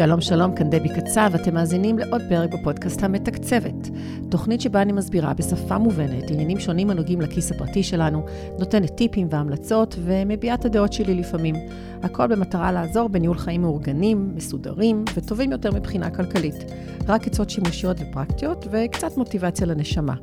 שלום שלום, כאן דבי קצב, אתם מאזינים לעוד פרק בפודקאסט המתקצבת. תוכנית שבה אני מסבירה בשפה מובנת עניינים שונים הנוגעים לכיס הפרטי שלנו, נותנת טיפים והמלצות ומביעה את הדעות שלי לפעמים. הכל במטרה לעזור בניהול חיים מאורגנים, מסודרים וטובים יותר מבחינה כלכלית. רק עצות שימושיות ופרקטיות וקצת מוטיבציה לנשמה.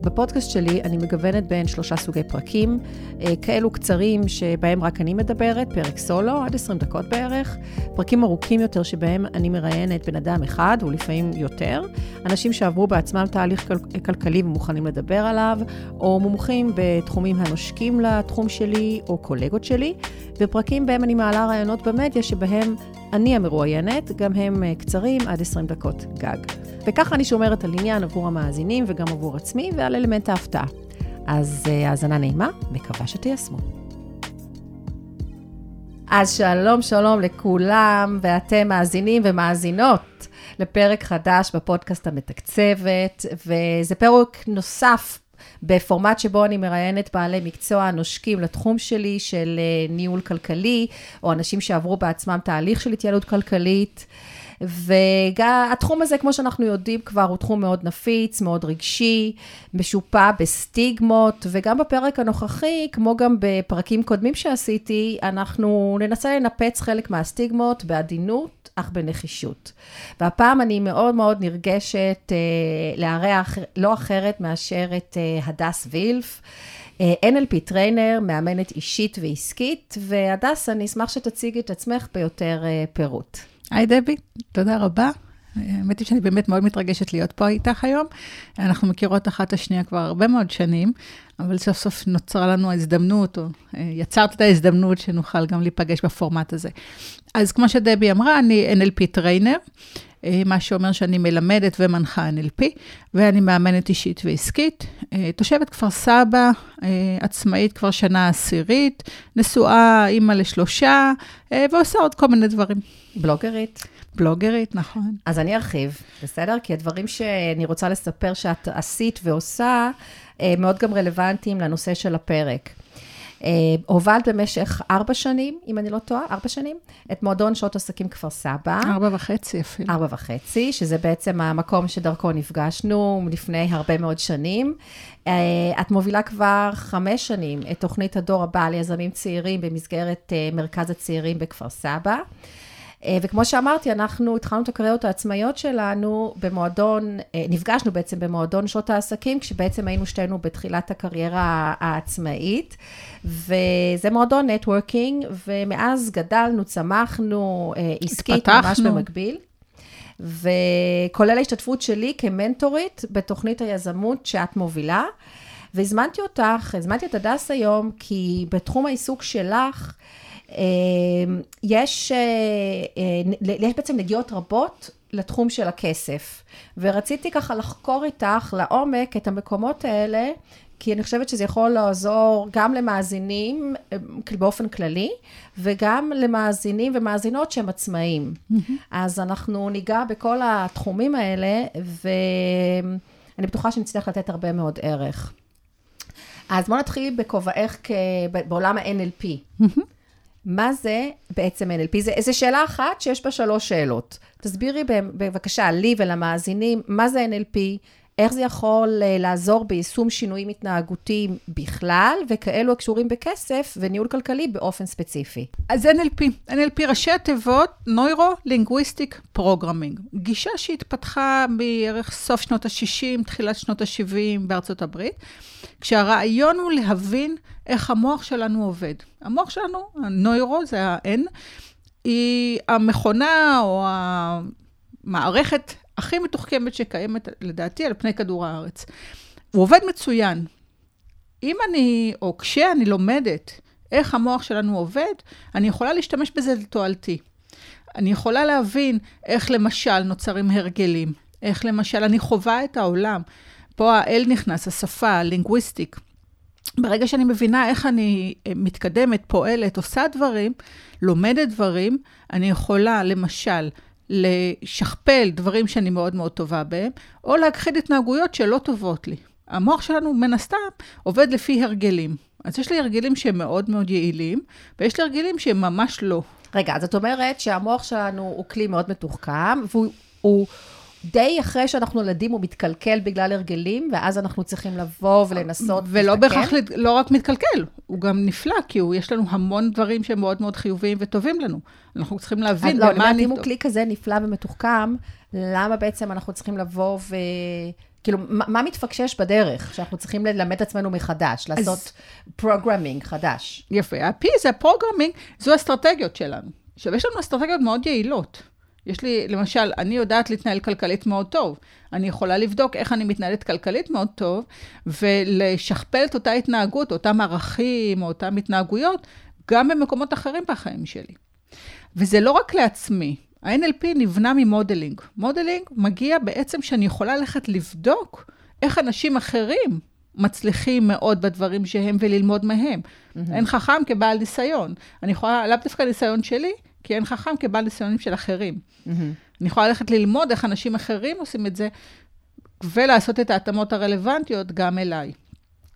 בפודקאסט שלי אני מגוונת בין שלושה סוגי פרקים, אה, כאלו קצרים שבהם רק אני מדברת, פרק סולו, עד 20 דקות בערך, פרקים ארוכים יותר שבהם אני מראיינת בן אדם אחד, ולפעמים יותר, אנשים שעברו בעצמם תהליך כל- כלכלי ומוכנים לדבר עליו, או מומחים בתחומים הנושקים לתחום שלי, או קולגות שלי, ופרקים בהם אני מעלה רעיונות במדיה שבהם אני המרואיינת, גם הם אה, קצרים, עד 20 דקות גג. וככה אני שומרת על עניין עבור המאזינים וגם עבור עצמי ועל אלמנט ההפתעה. אז אה, האזנה נעימה, מקווה שתיישמו. אז שלום שלום לכולם, ואתם מאזינים ומאזינות לפרק חדש בפודקאסט המתקצבת, וזה פרק נוסף בפורמט שבו אני מראיינת בעלי מקצוע נושקים לתחום שלי של אה, ניהול כלכלי, או אנשים שעברו בעצמם תהליך של התייעלות כלכלית. והתחום הזה, כמו שאנחנו יודעים כבר, הוא תחום מאוד נפיץ, מאוד רגשי, משופע בסטיגמות, וגם בפרק הנוכחי, כמו גם בפרקים קודמים שעשיתי, אנחנו ננסה לנפץ חלק מהסטיגמות בעדינות, אך בנחישות. והפעם אני מאוד מאוד נרגשת אה, לארח לא אחרת מאשר את אה, הדס וילף. אה, NLP trainer, מאמנת אישית ועסקית, והדס, אני אשמח שתציגי את עצמך ביותר אה, פירוט. היי דבי, תודה רבה. האמת היא שאני באמת מאוד מתרגשת להיות פה איתך היום. אנחנו מכירות אחת את השנייה כבר הרבה מאוד שנים, אבל סוף סוף נוצרה לנו ההזדמנות, או אה, יצרת את ההזדמנות שנוכל גם להיפגש בפורמט הזה. אז כמו שדבי אמרה, אני NLP trainer, אה, מה שאומר שאני מלמדת ומנחה NLP, ואני מאמנת אישית ועסקית. אה, תושבת כפר סבא, עצמאית כבר שנה עשירית, נשואה, אימא לשלושה, ועושה עוד כל מיני דברים. בלוגרית. בלוגרית, נכון. אז אני ארחיב, בסדר? כי הדברים שאני רוצה לספר שאת עשית ועושה, מאוד גם רלוונטיים לנושא של הפרק. הובלת במשך ארבע שנים, אם אני לא טועה, ארבע שנים, את מועדון שעות עסקים כפר סבא. ארבע וחצי אפילו. ארבע וחצי, שזה בעצם המקום שדרכו נפגשנו לפני הרבה מאוד שנים. את מובילה כבר חמש שנים את תוכנית הדור הבא ליזמים צעירים במסגרת מרכז הצעירים בכפר סבא. וכמו שאמרתי, אנחנו התחלנו את הקריירות העצמאיות שלנו במועדון, נפגשנו בעצם במועדון שעות העסקים, כשבעצם היינו שתינו בתחילת הקריירה העצמאית, וזה מועדון נטוורקינג, ומאז גדלנו, צמחנו, עסקית ממש במקביל. וכולל ההשתתפות שלי כמנטורית בתוכנית היזמות שאת מובילה. והזמנתי אותך, הזמנתי את הדס היום, כי בתחום העיסוק שלך, יש, יש בעצם נגיעות רבות לתחום של הכסף, ורציתי ככה לחקור איתך לעומק את המקומות האלה, כי אני חושבת שזה יכול לעזור גם למאזינים באופן כללי, וגם למאזינים ומאזינות שהם עצמאים. Mm-hmm. אז אנחנו ניגע בכל התחומים האלה, ואני בטוחה שנצטרך לתת הרבה מאוד ערך. אז בואו נתחיל בכובעך בעולם ה-NLP. מה זה בעצם NLP? זה איזו שאלה אחת שיש בה שלוש שאלות. תסבירי בבקשה לי ולמאזינים, מה זה NLP, איך זה יכול לעזור ביישום שינויים התנהגותיים בכלל, וכאלו הקשורים בכסף וניהול כלכלי באופן ספציפי. אז NLP, NLP ראשי התיבות, Neuro-Linguistic Programming, גישה שהתפתחה בערך סוף שנות ה-60, תחילת שנות ה-70 בארצות הברית, כשהרעיון הוא להבין איך המוח שלנו עובד. המוח שלנו, הנוירו, זה ה-N, היא המכונה או המערכת הכי מתוחכמת שקיימת, לדעתי, על פני כדור הארץ. הוא עובד מצוין. אם אני, או כשאני לומדת איך המוח שלנו עובד, אני יכולה להשתמש בזה לתועלתי. אני יכולה להבין איך למשל נוצרים הרגלים, איך למשל אני חווה את העולם. פה האל נכנס, השפה, הלינגוויסטיק. ברגע שאני מבינה איך אני מתקדמת, פועלת, עושה דברים, לומדת דברים, אני יכולה, למשל, לשכפל דברים שאני מאוד מאוד טובה בהם, או להכחיד התנהגויות שלא טובות לי. המוח שלנו, מן הסתם, עובד לפי הרגלים. אז יש לי הרגלים שהם מאוד מאוד יעילים, ויש לי הרגלים שהם ממש לא. רגע, אז את אומרת שהמוח שלנו הוא כלי מאוד מתוחכם, והוא הוא די אחרי שאנחנו נולדים הוא מתקלקל בגלל הרגלים, ואז אנחנו צריכים לבוא ולנסות ולא. בהכרח, לא רק מתקלקל, הוא גם נפלא, כי הוא, יש לנו המון דברים שהם מאוד מאוד חיוביים וטובים לנו. אנחנו צריכים אז להבין לא, אני במה אומרת, אם הוא. כלי כזה נפלא ומתוחכם, למה בעצם אנחנו צריכים לבוא ו... כאילו, מה, מה מתפקשש בדרך? שאנחנו צריכים ללמד את עצמנו מחדש, לעשות programming חדש. יפה, ה-P זה ה programming, זו האסטרטגיות שלנו. עכשיו, יש לנו אסטרטגיות מאוד יעילות. יש לי, למשל, אני יודעת להתנהל כלכלית מאוד טוב. אני יכולה לבדוק איך אני מתנהלת כלכלית מאוד טוב, ולשכפל את אותה התנהגות, אותם ערכים, או אותם התנהגויות, גם במקומות אחרים בחיים שלי. וזה לא רק לעצמי. ה-NLP נבנה מ modeling. modeling מגיע בעצם שאני יכולה ללכת לבדוק איך אנשים אחרים מצליחים מאוד בדברים שהם וללמוד מהם. Mm-hmm. אין חכם כבעל ניסיון. אני יכולה, לאו דווקא ניסיון שלי, כי אין חכם כבעל ניסיונים של אחרים. Mm-hmm. אני יכולה ללכת ללמוד איך אנשים אחרים עושים את זה, ולעשות את ההתאמות הרלוונטיות גם אליי.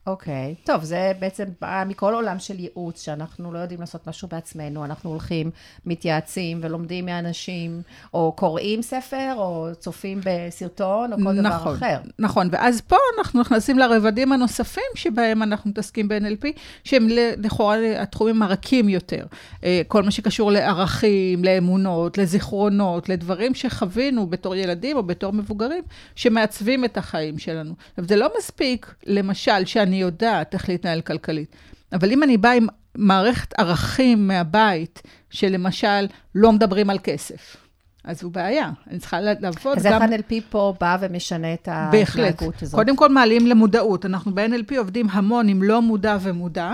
אוקיי. טוב, זה בעצם בא מכל עולם של ייעוץ, שאנחנו לא יודעים לעשות משהו בעצמנו, אנחנו הולכים, מתייעצים ולומדים מאנשים, או קוראים ספר, או צופים בסרטון, או כל דבר נכון, אחר. נכון, ואז פה אנחנו נכנסים לרבדים הנוספים שבהם אנחנו מתעסקים ב-NLP, שהם לכאורה התחומים הרכים יותר. אה, כל מה שקשור לערכים, לאמונות, לזיכרונות, לדברים שחווינו בתור ילדים או בתור מבוגרים, שמעצבים את החיים שלנו. זה לא מספיק, למשל, שאני יודעת איך להתנהל כלכלית, אבל אם אני באה עם מערכת ערכים מהבית, שלמשל לא מדברים על כסף, אז זו בעיה. אני צריכה לעבוד אז גם... איך ה-NLP פה בא ומשנה את. ההתנהגות הזאת? קודם כל מעלים למודעות. אנחנו ב-NLP עובדים המון עם לא מודע ומודע,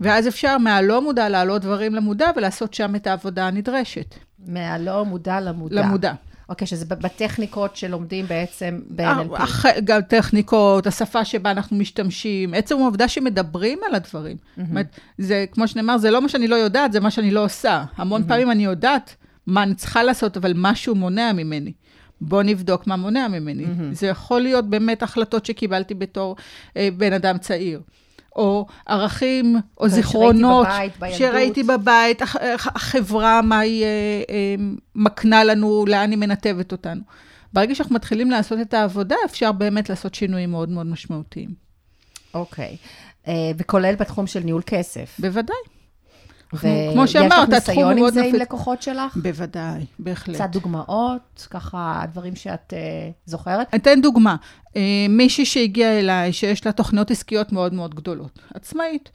ואז אפשר מהלא מודע להעלות דברים למודע ולעשות שם את העבודה הנדרשת. מהלא מודע למודע. למודע. אוקיי, שזה בטכניקות שלומדים בעצם אה, ב-NLP. אח- גם טכניקות, השפה שבה אנחנו משתמשים, עצם העובדה שמדברים על הדברים. זאת אומרת, זה, כמו שנאמר, זה לא מה שאני לא יודעת, זה מה שאני לא עושה. המון פעמים אני יודעת מה אני צריכה לעשות, אבל משהו מונע ממני. בוא נבדוק מה מונע ממני. זה יכול להיות באמת החלטות שקיבלתי בתור אה, בן אדם צעיר. או ערכים, או שראיתי זיכרונות, בבית, בילדות. שראיתי בבית, הח- הח- החברה, מה היא אה, אה, מקנה לנו, לאן היא מנתבת אותנו. ברגע שאנחנו מתחילים לעשות את העבודה, אפשר באמת לעשות שינויים מאוד מאוד משמעותיים. אוקיי. אה, וכולל בתחום של ניהול כסף. בוודאי. כמו שאמרת, יש לך התחום ניסיון עם מאוד זה עם נפיץ. לקוחות שלך? בוודאי, בהחלט. קצת דוגמאות, ככה, דברים שאת אה, זוכרת? אתן דוגמה. אה, מישהי שהגיעה אליי, שיש לה תוכניות עסקיות מאוד מאוד גדולות, עצמאית.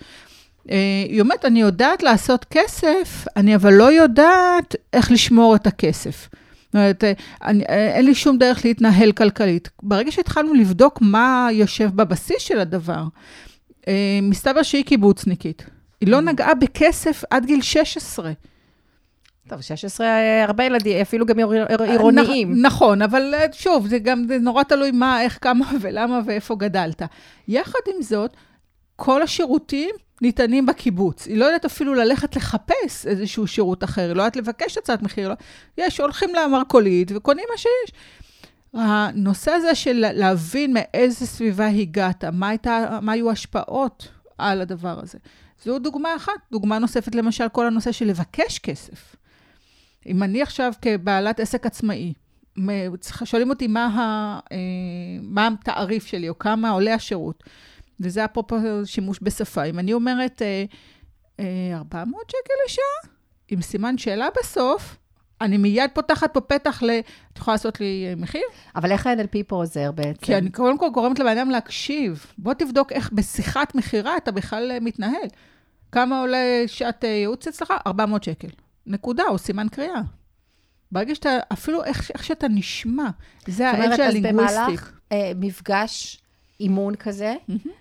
אה, היא אומרת, אני יודעת לעשות כסף, אני אבל לא יודעת איך לשמור את הכסף. זאת אומרת, אני, אין לי שום דרך להתנהל כלכלית. ברגע שהתחלנו לבדוק מה יושב בבסיס של הדבר, מסתבר שהיא קיבוצניקית. היא לא נגעה בכסף עד גיל 16. טוב, 16, אה, הרבה ילדים, אפילו גם עיר- עירוניים. נכ- נכון, אבל אה, שוב, זה גם זה נורא תלוי מה, איך, כמה ולמה ואיפה גדלת. יחד עם זאת, כל השירותים ניתנים בקיבוץ. היא לא יודעת אפילו ללכת לחפש איזשהו שירות אחר, היא לא יודעת לבקש הצעת מחיר. לא. יש, הולכים למרכולית וקונים מה שיש. הנושא הזה של להבין מאיזה סביבה הגעת, מה, הייתה, מה היו ההשפעות על הדבר הזה. זו דוגמה אחת. דוגמה נוספת, למשל, כל הנושא של לבקש כסף. אם אני עכשיו כבעלת עסק עצמאי, שואלים אותי אה, מה התעריף שלי, או כמה עולה השירות, וזה אפרופו שימוש בשפה. אם אני אומרת אה, אה, 400 שקל לשעה, עם סימן שאלה בסוף, אני מיד פותחת פה פתח ל... את יכולה לעשות לי אה, מחיר? אבל איך ה-NLP פה עוזר בעצם? כי אני קודם כל גורמת לבן אדם להקשיב. בוא תבדוק איך בשיחת מכירה אתה בכלל אה, מתנהל. כמה עולה שעת אה, ייעוץ אצלך? 400 שקל. נקודה, או סימן קריאה. ברגע שאתה, אפילו איך, איך שאתה נשמע, זה זאת האדג' אומרת, אז. במהלך אה, מפגש אימון כזה,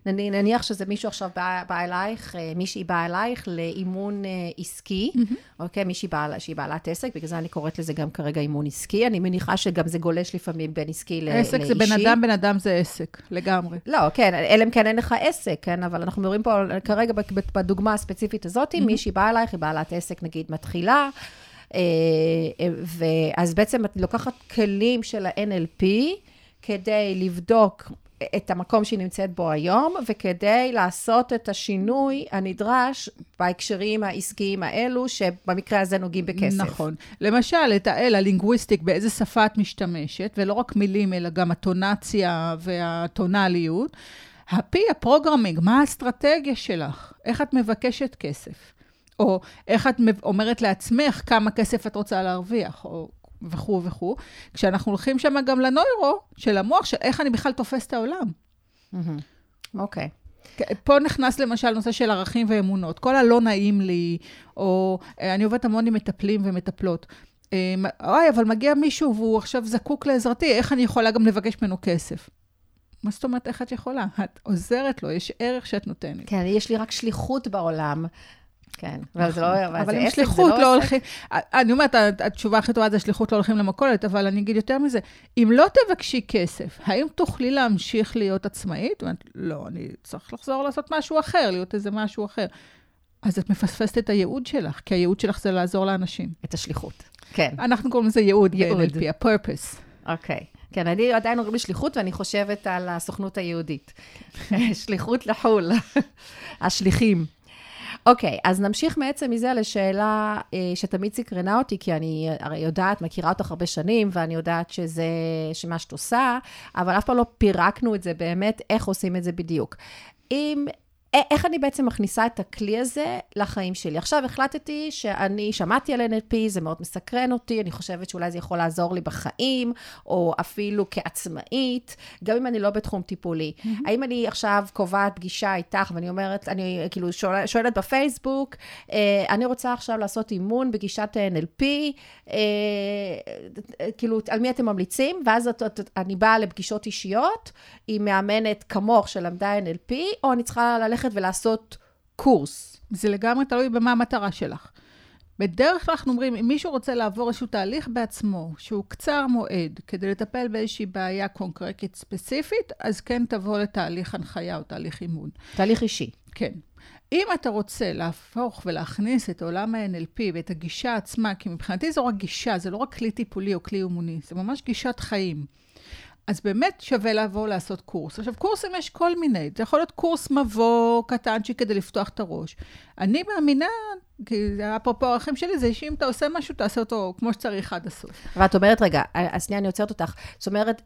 נני- נניח שזה מישהו עכשיו בא, בא אלייך, אה, מישהי באה אלייך לאימון אה, עסקי, אוקיי? מישהי באה, שהיא בעלת עסק, בגלל זה אני קוראת לזה גם כרגע אימון עסקי. אני מניחה שגם זה גולש לפעמים בין עסקי ל- לאישי. עסק זה בן אדם, בן אדם זה עסק, לגמרי. לא, כן, אלא אם כן אין לך עסק, כן? אבל אנחנו מדברים פה כרגע בדוגמה הספציפית הזאת, אם מישהי באה אלייך, היא בעלת עסק, נגיד, מתחילה, אה, ואז בעצם את לוקחת כלים של ה-NLP כדי לבדוק את המקום שהיא נמצאת בו היום, וכדי לעשות את השינוי הנדרש בהקשרים העסקיים האלו, שבמקרה הזה נוגעים בכסף. נכון. למשל, את האל הלינגוויסטיק, באיזה שפה את משתמשת, ולא רק מילים, אלא גם הטונציה והטונאליות. ה-P, ה programming, מה האסטרטגיה שלך? איך את מבקשת כסף? או איך את אומרת לעצמך כמה כסף את רוצה להרוויח, או וכו' וכו'. כשאנחנו הולכים שם גם ל neuro של המוח, של איך אני בכלל תופס את העולם. אוקיי. Okay. פה נכנס למשל נושא של ערכים ואמונות. כל הלא נעים לי, או אה, אני עובדת המון עם מטפלים ומטפלות. אה, אוי, אבל מגיע מישהו והוא עכשיו זקוק לעזרתי, איך אני יכולה גם לבקש ממנו כסף? מה זאת אומרת, איך את יכולה? את עוזרת לו, יש ערך שאת נותנת. כן, יש לי רק שליחות בעולם. כן, אבל זה לא, נכון. אבל עם שליחות לא, לא הולכים, אני אומרת, התשובה הכי טובה זה שליחות לא הולכים למכולת, אבל אני אגיד יותר מזה, אם לא תבקשי כסף, האם תוכלי להמשיך להיות עצמאית? זאת אומרת, לא, אני צריך לחזור לעשות משהו אחר, להיות איזה משהו אחר. אז את מפספסת את הייעוד שלך, כי הייעוד שלך זה לעזור לאנשים. את השליחות, כן. אנחנו קוראים לזה ייעוד, ייעוד. ב-NLP, ה-purpose. אוקיי. כן, אני עדיין אומרים שליחות, ואני חושבת על הסוכנות היהודית. שליחות לחו"ל, השליחים. אוקיי, אז נמשיך בעצם מזה לשאלה אה, שתמיד סקרנה אותי, כי אני הרי יודעת, מכירה אותך הרבה שנים, ואני יודעת שזה, שמה שאת עושה, אבל אף פעם לא פירקנו את זה באמת, איך עושים את זה בדיוק. אם איך אני בעצם מכניסה את הכלי הזה לחיים שלי? עכשיו החלטתי שאני שמעתי על NLP, זה מאוד מסקרן אותי, אני חושבת שאולי זה יכול לעזור לי בחיים, או אפילו כעצמאית, גם אם אני לא בתחום טיפולי. Mm-hmm. האם אני עכשיו קובעת פגישה איתך, ואני אומרת, אני כאילו שואל, שואלת בפייסבוק, אה, אני רוצה עכשיו לעשות אימון בגישת NLP, אה, כאילו, על מי אתם ממליצים? ואז את, את, אני באה לפגישות אישיות, היא מאמנת כמוך שלמדה NLP, או אני צריכה ללכת... ללכת ולעשות קורס. זה לגמרי תלוי במה המטרה שלך. בדרך כלל אנחנו אומרים, אם מישהו רוצה לעבור איזשהו תהליך בעצמו, שהוא קצר מועד, כדי לטפל באיזושהי בעיה קונקרטית ספציפית, אז כן תבוא לתהליך הנחיה או תהליך אימון. תהליך אישי. כן. אם אתה רוצה להפוך ולהכניס את עולם ה-NLP ואת הגישה עצמה, כי מבחינתי זו רק גישה, זה לא רק כלי טיפולי או כלי אימוני, זה ממש גישת חיים. אז באמת שווה לבוא לעשות קורס. עכשיו, קורסים יש כל מיני, זה יכול להיות קורס מבוא קטנצ'י כדי לפתוח את הראש. אני מאמינה, כי אפרופו הערכים שלי, זה שאם אתה עושה משהו, תעשה אותו כמו שצריך עד הסוף. ואת אומרת, רגע, אז שנייה, אני עוצרת אותך. זאת אומרת,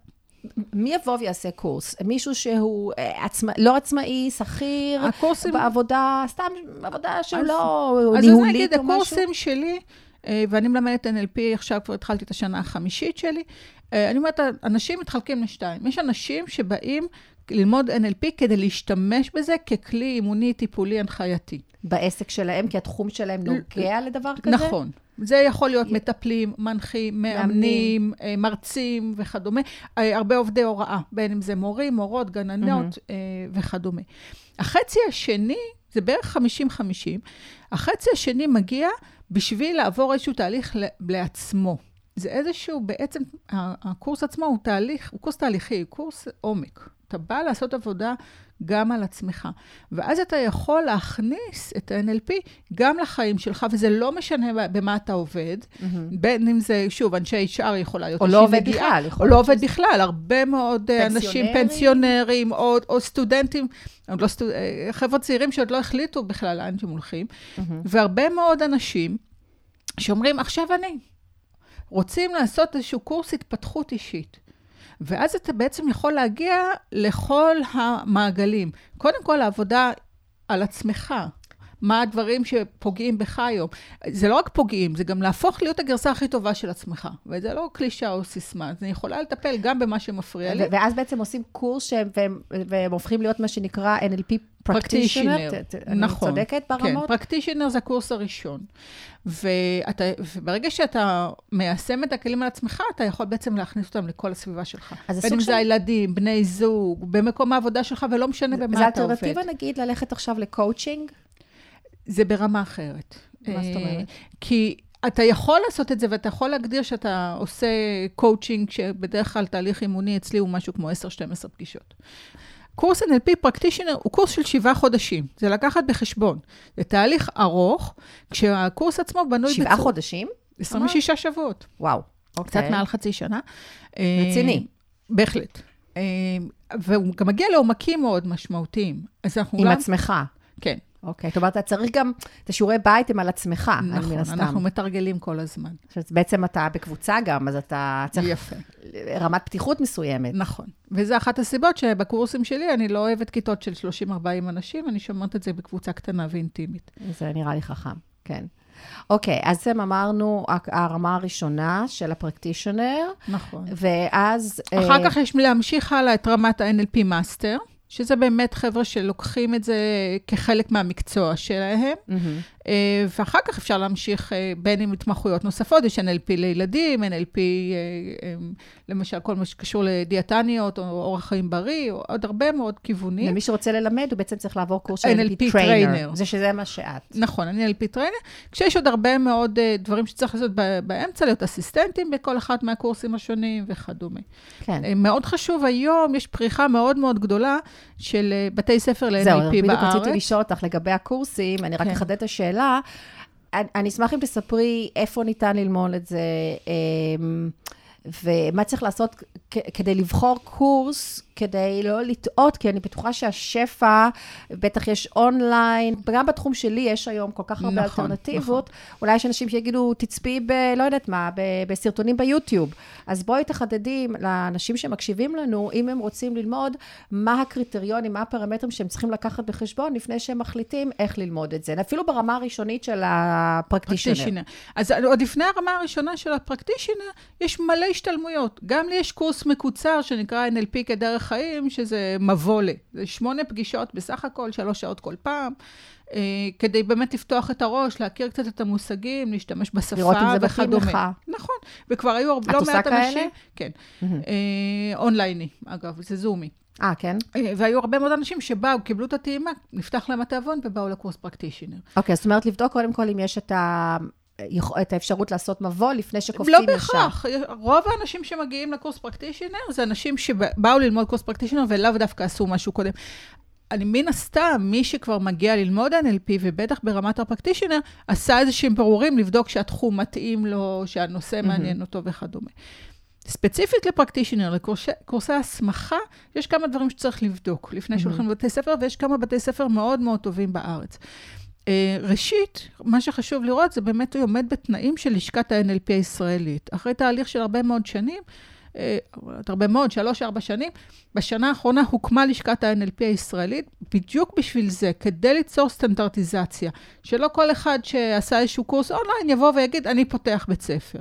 מי יבוא ויעשה קורס? מישהו שהוא אה, עצמא, לא עצמאי, שכיר, הקורסים... בעבודה, סתם עבודה שהוא אז, לא ניהולית או משהו? אז אני אגיד, הקורסים שלי, אה, ואני מלמדת NLP, עכשיו כבר התחלתי את השנה החמישית שלי, אה, אני אומרת, אנשים מתחלקים לשתיים. יש אנשים שבאים ללמוד NLP כדי להשתמש בזה ככלי אימוני, טיפולי, הנחייתי. בעסק שלהם, כי התחום שלהם נוגע לדבר כזה? נכון. זה יכול להיות מטפלים, מנחים, מאמנים, אה, מרצים וכדומה. אה, הרבה עובדי הוראה, בין אם זה מורים, מורות, גננות mm-hmm. וכדומה. החצי השני, זה בערך 50-50, החצי השני מגיע בשביל לעבור איזשהו תהליך לעצמו. זה איזשהו, בעצם, הקורס עצמו הוא תהליך, הוא קורס תהליכי, הוא קורס עומק. אתה בא לעשות עבודה גם על עצמך. ואז אתה יכול להכניס את ה-NLP גם לחיים שלך, וזה לא משנה במה אתה עובד, mm-hmm. בין אם זה, שוב, אנשי HR יכולה להיות או לא עובד בכלל. או לא עובד בכלל, הרבה מאוד אה, אנשים פנסיונרים, או, או סטודנטים, לא סטוד... אה, חבר'ה צעירים שעוד לא החליטו בכלל לאן שהם הולכים, mm-hmm. והרבה מאוד אנשים שאומרים, עכשיו אני. רוצים לעשות איזשהו קורס התפתחות אישית. ואז אתה בעצם יכול להגיע לכל המעגלים. קודם כל, העבודה על עצמך. מה הדברים שפוגעים בך היום. זה לא רק פוגעים, זה גם להפוך להיות הגרסה הכי טובה של עצמך. וזה לא קלישה או סיסמה, אני יכולה לטפל גם במה שמפריע לי. ואז בעצם עושים קורס שהם, והם, והם הופכים להיות מה שנקרא NLP פרקטישנר. נכון. אני צודקת ברמות? כן, practitioner זה הקורס הראשון. ואתה, וברגע שאתה מיישם את הכלים על עצמך, אתה יכול בעצם להכניס אותם לכל הסביבה שלך. אז בין אם זה הילדים, בני זוג, במקום העבודה שלך, ולא משנה במה אתה עובד. זה אלטרנטיבה, נגיד, ללכת עכשיו לקואוצ'ינג? זה ברמה אחרת. מה זאת אומרת? אה, כי אתה יכול לעשות את זה, ואתה יכול להגדיר שאתה עושה קואוצ'ינג, שבדרך כלל תהליך אימוני אצלי הוא משהו כמו 10-12 פגישות. קורס NLP פרקטישנר הוא קורס של שבעה חודשים, זה לקחת בחשבון. זה תהליך ארוך, כשהקורס עצמו בנוי שבעה בצור... חודשים? 26 שבועות. וואו, אוקיי. קצת מעל חצי שנה. רציני. בהחלט. אה, והוא גם מגיע לעומקים מאוד משמעותיים. אז אנחנו עם גם... עצמך. כן. אוקיי, זאת אומרת, אתה צריך גם, את השיעורי בית הם על עצמך, אני מן נכון, הסתם. אנחנו מתרגלים כל הזמן. עכשיו, בעצם אתה בקבוצה גם, אז אתה צריך יפה. רמת פתיחות מסוימת. נכון. וזו אחת הסיבות שבקורסים שלי אני לא אוהבת כיתות של 30-40 אנשים, אני שומרת את זה בקבוצה קטנה ואינטימית. זה נראה לי חכם, כן. אוקיי, אז הם אמרנו, הרמה הראשונה של ה practitioner, נכון. ואז... אחר אה, כך יש להמשיך הלאה את רמת ה-NLP master, שזה באמת חבר'ה שלוקחים את זה כחלק מהמקצוע שלהם. מהמם. אה, ואחר כך אפשר להמשיך אה, בין עם התמחויות נוספות, יש NLP לילדים, NLP, אה, למשל, כל מה שקשור לדיאטניות, או אורח חיים בריא, או עוד הרבה מאוד כיוונים. ומי שרוצה ללמד, הוא בעצם צריך לעבור קורס של NLP trainer. זה שזה מה שאת. נכון, אני NLP trainer, כשיש עוד הרבה מאוד דברים שצריך לעשות באמצע, להיות אסיסטנטים בכל אחד מהקורסים השונים וכדומה. כן. מאוד חשוב היום, יש פריחה מאוד מאוד גדולה של אה, בתי ספר זהו, ל-NLP בדיוק בארץ. רציתי לשאול אותך לגבי הקורסים, אני רק כן. אחדד את השאלה. אני אשמח אם תספרי איפה ניתן ללמוד את זה, אמ, ומה צריך לעשות כדי לבחור קורס, כדי לא לטעות, כי אני בטוחה שהשפע, בטח יש אונליין, וגם בתחום שלי יש היום כל כך הרבה נכון, אלטרנטיבות. אולי יש אנשים שיגידו, תצפי ב... לא יודעת מה, ב- בסרטונים ביוטיוב. אז בואי תחדדי לאנשים שמקשיבים לנו, אם הם רוצים ללמוד, מה הקריטריונים, מה הפרמטרים שהם צריכים לקחת בחשבון לפני שהם מחליטים איך ללמוד את זה. אפילו ברמה הראשונית של הפרקטישנר. פרקטישנר. אז עוד לפני הרמה הראשונה של הפרקטישנר, יש מלא השתלמויות. גם לי יש קורס מקוצר שנקרא NLP כדרך חיים, שזה מבוא ל. זה שמונה פגישות בסך הכל, שלוש שעות כל פעם, אה, כדי באמת לפתוח את הראש, להכיר קצת את המושגים, להשתמש בשפה לראות אם זה וכדומה. לך. נכון, וכבר היו את לא עושה מעט כאלה? אנשים. כן. אה, אונלייני, אגב, זה זומי. אה, כן? אה, והיו הרבה מאוד אנשים שבאו, קיבלו את הטעימה, נפתח להם התיאבון ובאו לקורס פרקטישנר. אוקיי, זאת אומרת, לבדוק קודם כל אם יש את, ה... את האפשרות לעשות מבוא לפני שקופצים לא ישר. בהכרח. רוב האנשים שמגיעים לקורס פרקטישנר, זה אנשים שבאו ללמוד קורס פרקטישנר ולאו דווקא עשו משהו קודם. אני מן הסתם, מי שכבר מגיע ללמוד NLP, ובטח ברמת הפרקטישנר, עשה איזה שהם ברורים לבדוק שהתחום מתאים לו, שהנושא מעניין אותו וכדומה. ספציפית לפרקטישנר, לקורסי הסמכה, יש כמה דברים שצריך לבדוק לפני שהולכים לבתי ספר, ויש כמה בתי ספר מאוד מאוד טובים בארץ. אה, ראשית, מה שחשוב לראות זה באמת הוא עומד בתנאים של לשכת ה-NLP הישראלית. אחרי תהליך של הרבה מאוד שנים, הרבה מאוד, שלוש-ארבע שנים, בשנה האחרונה הוקמה לשכת ה-NLP הישראלית, בדיוק בשביל זה, כדי ליצור סטנדרטיזציה, שלא כל אחד שעשה איזשהו קורס אונליין יבוא ויגיד, אני פותח בית ספר.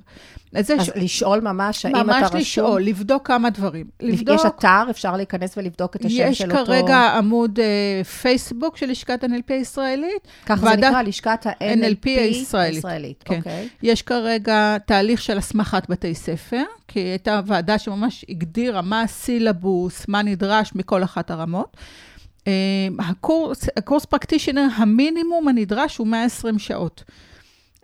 אז זה אז ש... לשאול ממש, האם אתה ממש רשום? לשאול, לבדוק כמה דברים. לבדוק, יש אתר, אפשר להיכנס ולבדוק את השם יש של אותו... כרגע עמוד אה, פייסבוק של לשכת ה-NLP הישראלית. ככה זה ועדת נקרא, לשכת ה-NLP NLP הישראלית. הישראלית. כן. אוקיי. יש כרגע תהליך של הסמכת בתי ספר, כי הייתה ועדה שממש הגדירה מה הסילבוס, מה נדרש מכל אחת הרמות. אה, הקורס, הקורס פרקטישנר, המינימום הנדרש הוא 120 שעות.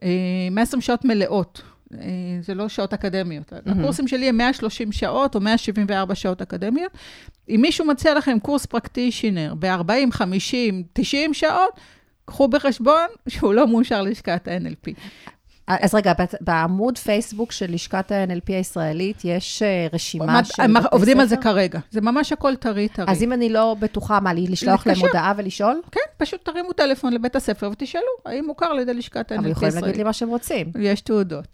אה, 120 שעות מלאות. אה, זה לא שעות אקדמיות. Mm-hmm. הקורסים שלי הם 130 שעות או 174 שעות אקדמיות. אם מישהו מציע לכם קורס פרקטישנר ב-40, 50, 90 שעות, קחו בחשבון שהוא לא מאושר לשכת ה-NLP. אז רגע, בעמוד פייסבוק של לשכת ה-NLP הישראלית, יש אה, רשימה מה- של עובדים על זה? כרגע. זה ממש הכל טרי טרי. אז אם אני לא בטוחה, מה, לשלוח להם. הודעה ולשאול? כן, פשוט תרימו טלפון לבית הספר ותשאלו, האם מוכר על ידי לשכת ה-NLP אבל הישראלית. יכולים להגיד לי מה שהם רוצים. יש תעודות.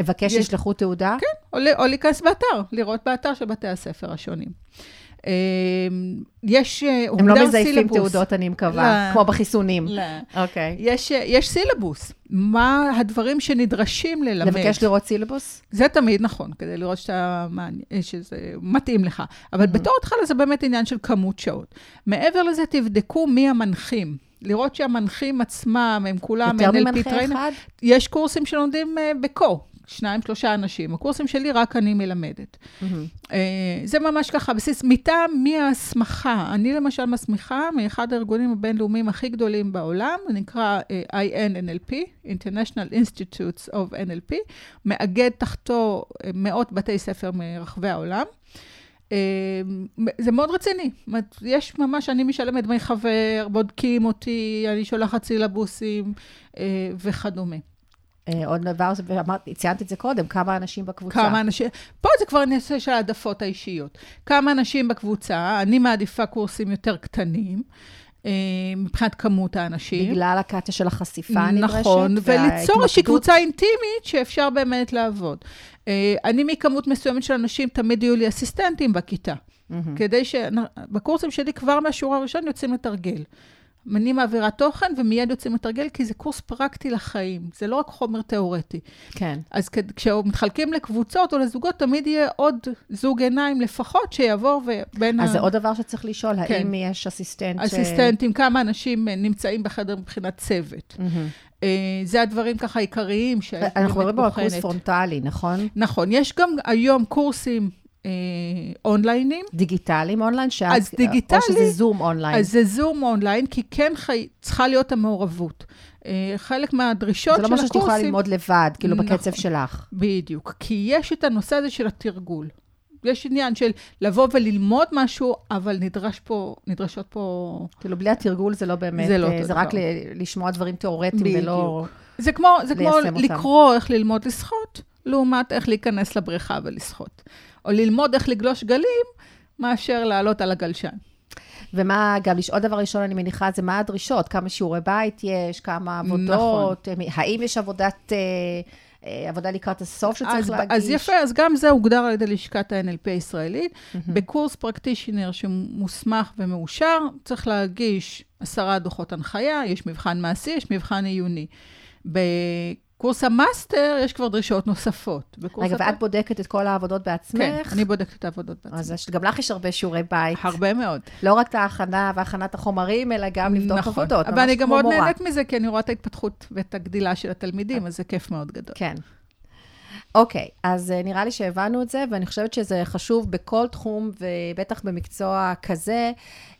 אבקש יש- שישלחו תעודה? כן, או להיכנס באתר, לראות באתר של בתי הספר השונים. אה, יש, אה, הם לא מזייפים סילבוס. תעודות, אני מקווה, לא. כמו בחיסונים. לא. אוקיי. יש, אה, יש סילבוס, מה הדברים שנדרשים ללמד. לבקש לראות סילבוס? זה תמיד נכון, כדי לראות שאתה, מעניין- שזה מתאים לך. אבל Mm-hmm. בתור התחלה זה באמת עניין של כמות שעות. מעבר לזה, תבדקו מי המנחים. לראות שהמנחים עצמם, הם כולם יותר ממנחה. אחד? יש קורסים שלומדים בקו, שניים, שלושה אנשים. הקורסים שלי, רק אני מלמדת. Uh, זה ממש ככה, בסיס, מטעם מי ההסמכה. אני למשל מסמיכה מאחד הארגונים הבינלאומיים הכי גדולים בעולם, הוא נקרא uh, INNLP, International Institutes of NLP, מאגד תחתו uh, מאות בתי ספר מרחבי העולם. זה מאוד רציני. יש ממש, אני משלמת דמי חבר, בודקים אותי, אני שולחת סילבוסים וכדומה. אה, עוד דבר, ציינת את זה קודם, כמה אנשים בקבוצה. כמה אנשים, פה זה כבר נושא של העדפות האישיות. כמה אנשים בקבוצה, אני מעדיפה קורסים יותר קטנים. אה, מבחינת כמות האנשים. בגלל הקטע של החשיפה הנדרשת. נכון, וליצור איזושהי קבוצה אינטימית שאפשר באמת לעבוד. אה, אני מכמות מסוימת של אנשים, תמיד יהיו לי אסיסטנטים בכיתה. Mm-hmm. כדי ש... בקורסים שלי כבר מהשיעור הראשון יוצאים לתרגל. אני מעבירה תוכן ומיד יוצאים לתרגל, כי זה קורס פרקטי לחיים, זה לא רק חומר תיאורטי. כן. אז כשמתחלקים לקבוצות או לזוגות, תמיד יהיה עוד זוג עיניים לפחות שיעבור ובין אז ה... זה עוד דבר שצריך לשאול, כן. האם יש אסיסטנט אסיסטנטים, ש... כמה אנשים נמצאים בחדר מבחינת צוות. Mm-hmm. זה הדברים ככה עיקריים ש... אנחנו מדברים על קורס פרונטלי, נכון? נכון. יש גם היום קורסים אה, אונליינים. דיגיטליים אונליין? שאז, אז דיגיטלי... או שזה זום אונליין? אז זה זום אונליין, כי כן חי, צריכה להיות המעורבות. אה, חלק מהדרישות של הקורסים... זה לא משהו שאת יכולה ללמוד לבד, כאילו נכון, בקצב שלך. בדיוק. כי יש את הנושא הזה של התרגול. יש עניין של לבוא וללמוד משהו, אבל נדרש פה, נדרשות פה... כאילו, בלי התרגול זה לא באמת, זה, לא אה, זה רק ל- לשמוע דברים תיאורטיים בדיוק. ולא זה כמו, זה כמו לקרוא איך ללמוד לשחות, לעומת איך להיכנס לבריכה ולשחות. או ללמוד איך לגלוש גלים, מאשר לעלות על הגלשן. ומה, גם עוד דבר ראשון, אני מניחה, זה מה הדרישות, כמה שיעורי בית יש, כמה עבודות, נכון. האם יש עבודת... אה, אה, עבודה לקראת הסוף שצריך אז, להגיש. אז יפה, אז גם זה הוגדר על ידי לשכת ה-NLP הישראלית. Mm-hmm. בקורס פרקטישנר שמוסמך ומאושר, צריך להגיש עשרה דוחות הנחיה, יש מבחן מעשי, יש מבחן עיוני. קורס המאסטר, יש כבר דרישות נוספות. רגע, ואת בודקת את כל העבודות בעצמך? כן, אני בודקת את העבודות בעצמי. אז גם לך יש הרבה שיעורי בית. הרבה מאוד. לא רק את ההכנה והכנת החומרים, אלא גם לבדוק נכון. עבודות, מורה. ואני גם מאוד נהנית מזה, כי אני רואה את ההתפתחות ואת הגדילה של התלמידים, אז זה כיף מאוד גדול. כן. אוקיי, okay, אז uh, נראה לי שהבנו את זה, ואני חושבת שזה חשוב בכל תחום, ובטח במקצוע כזה,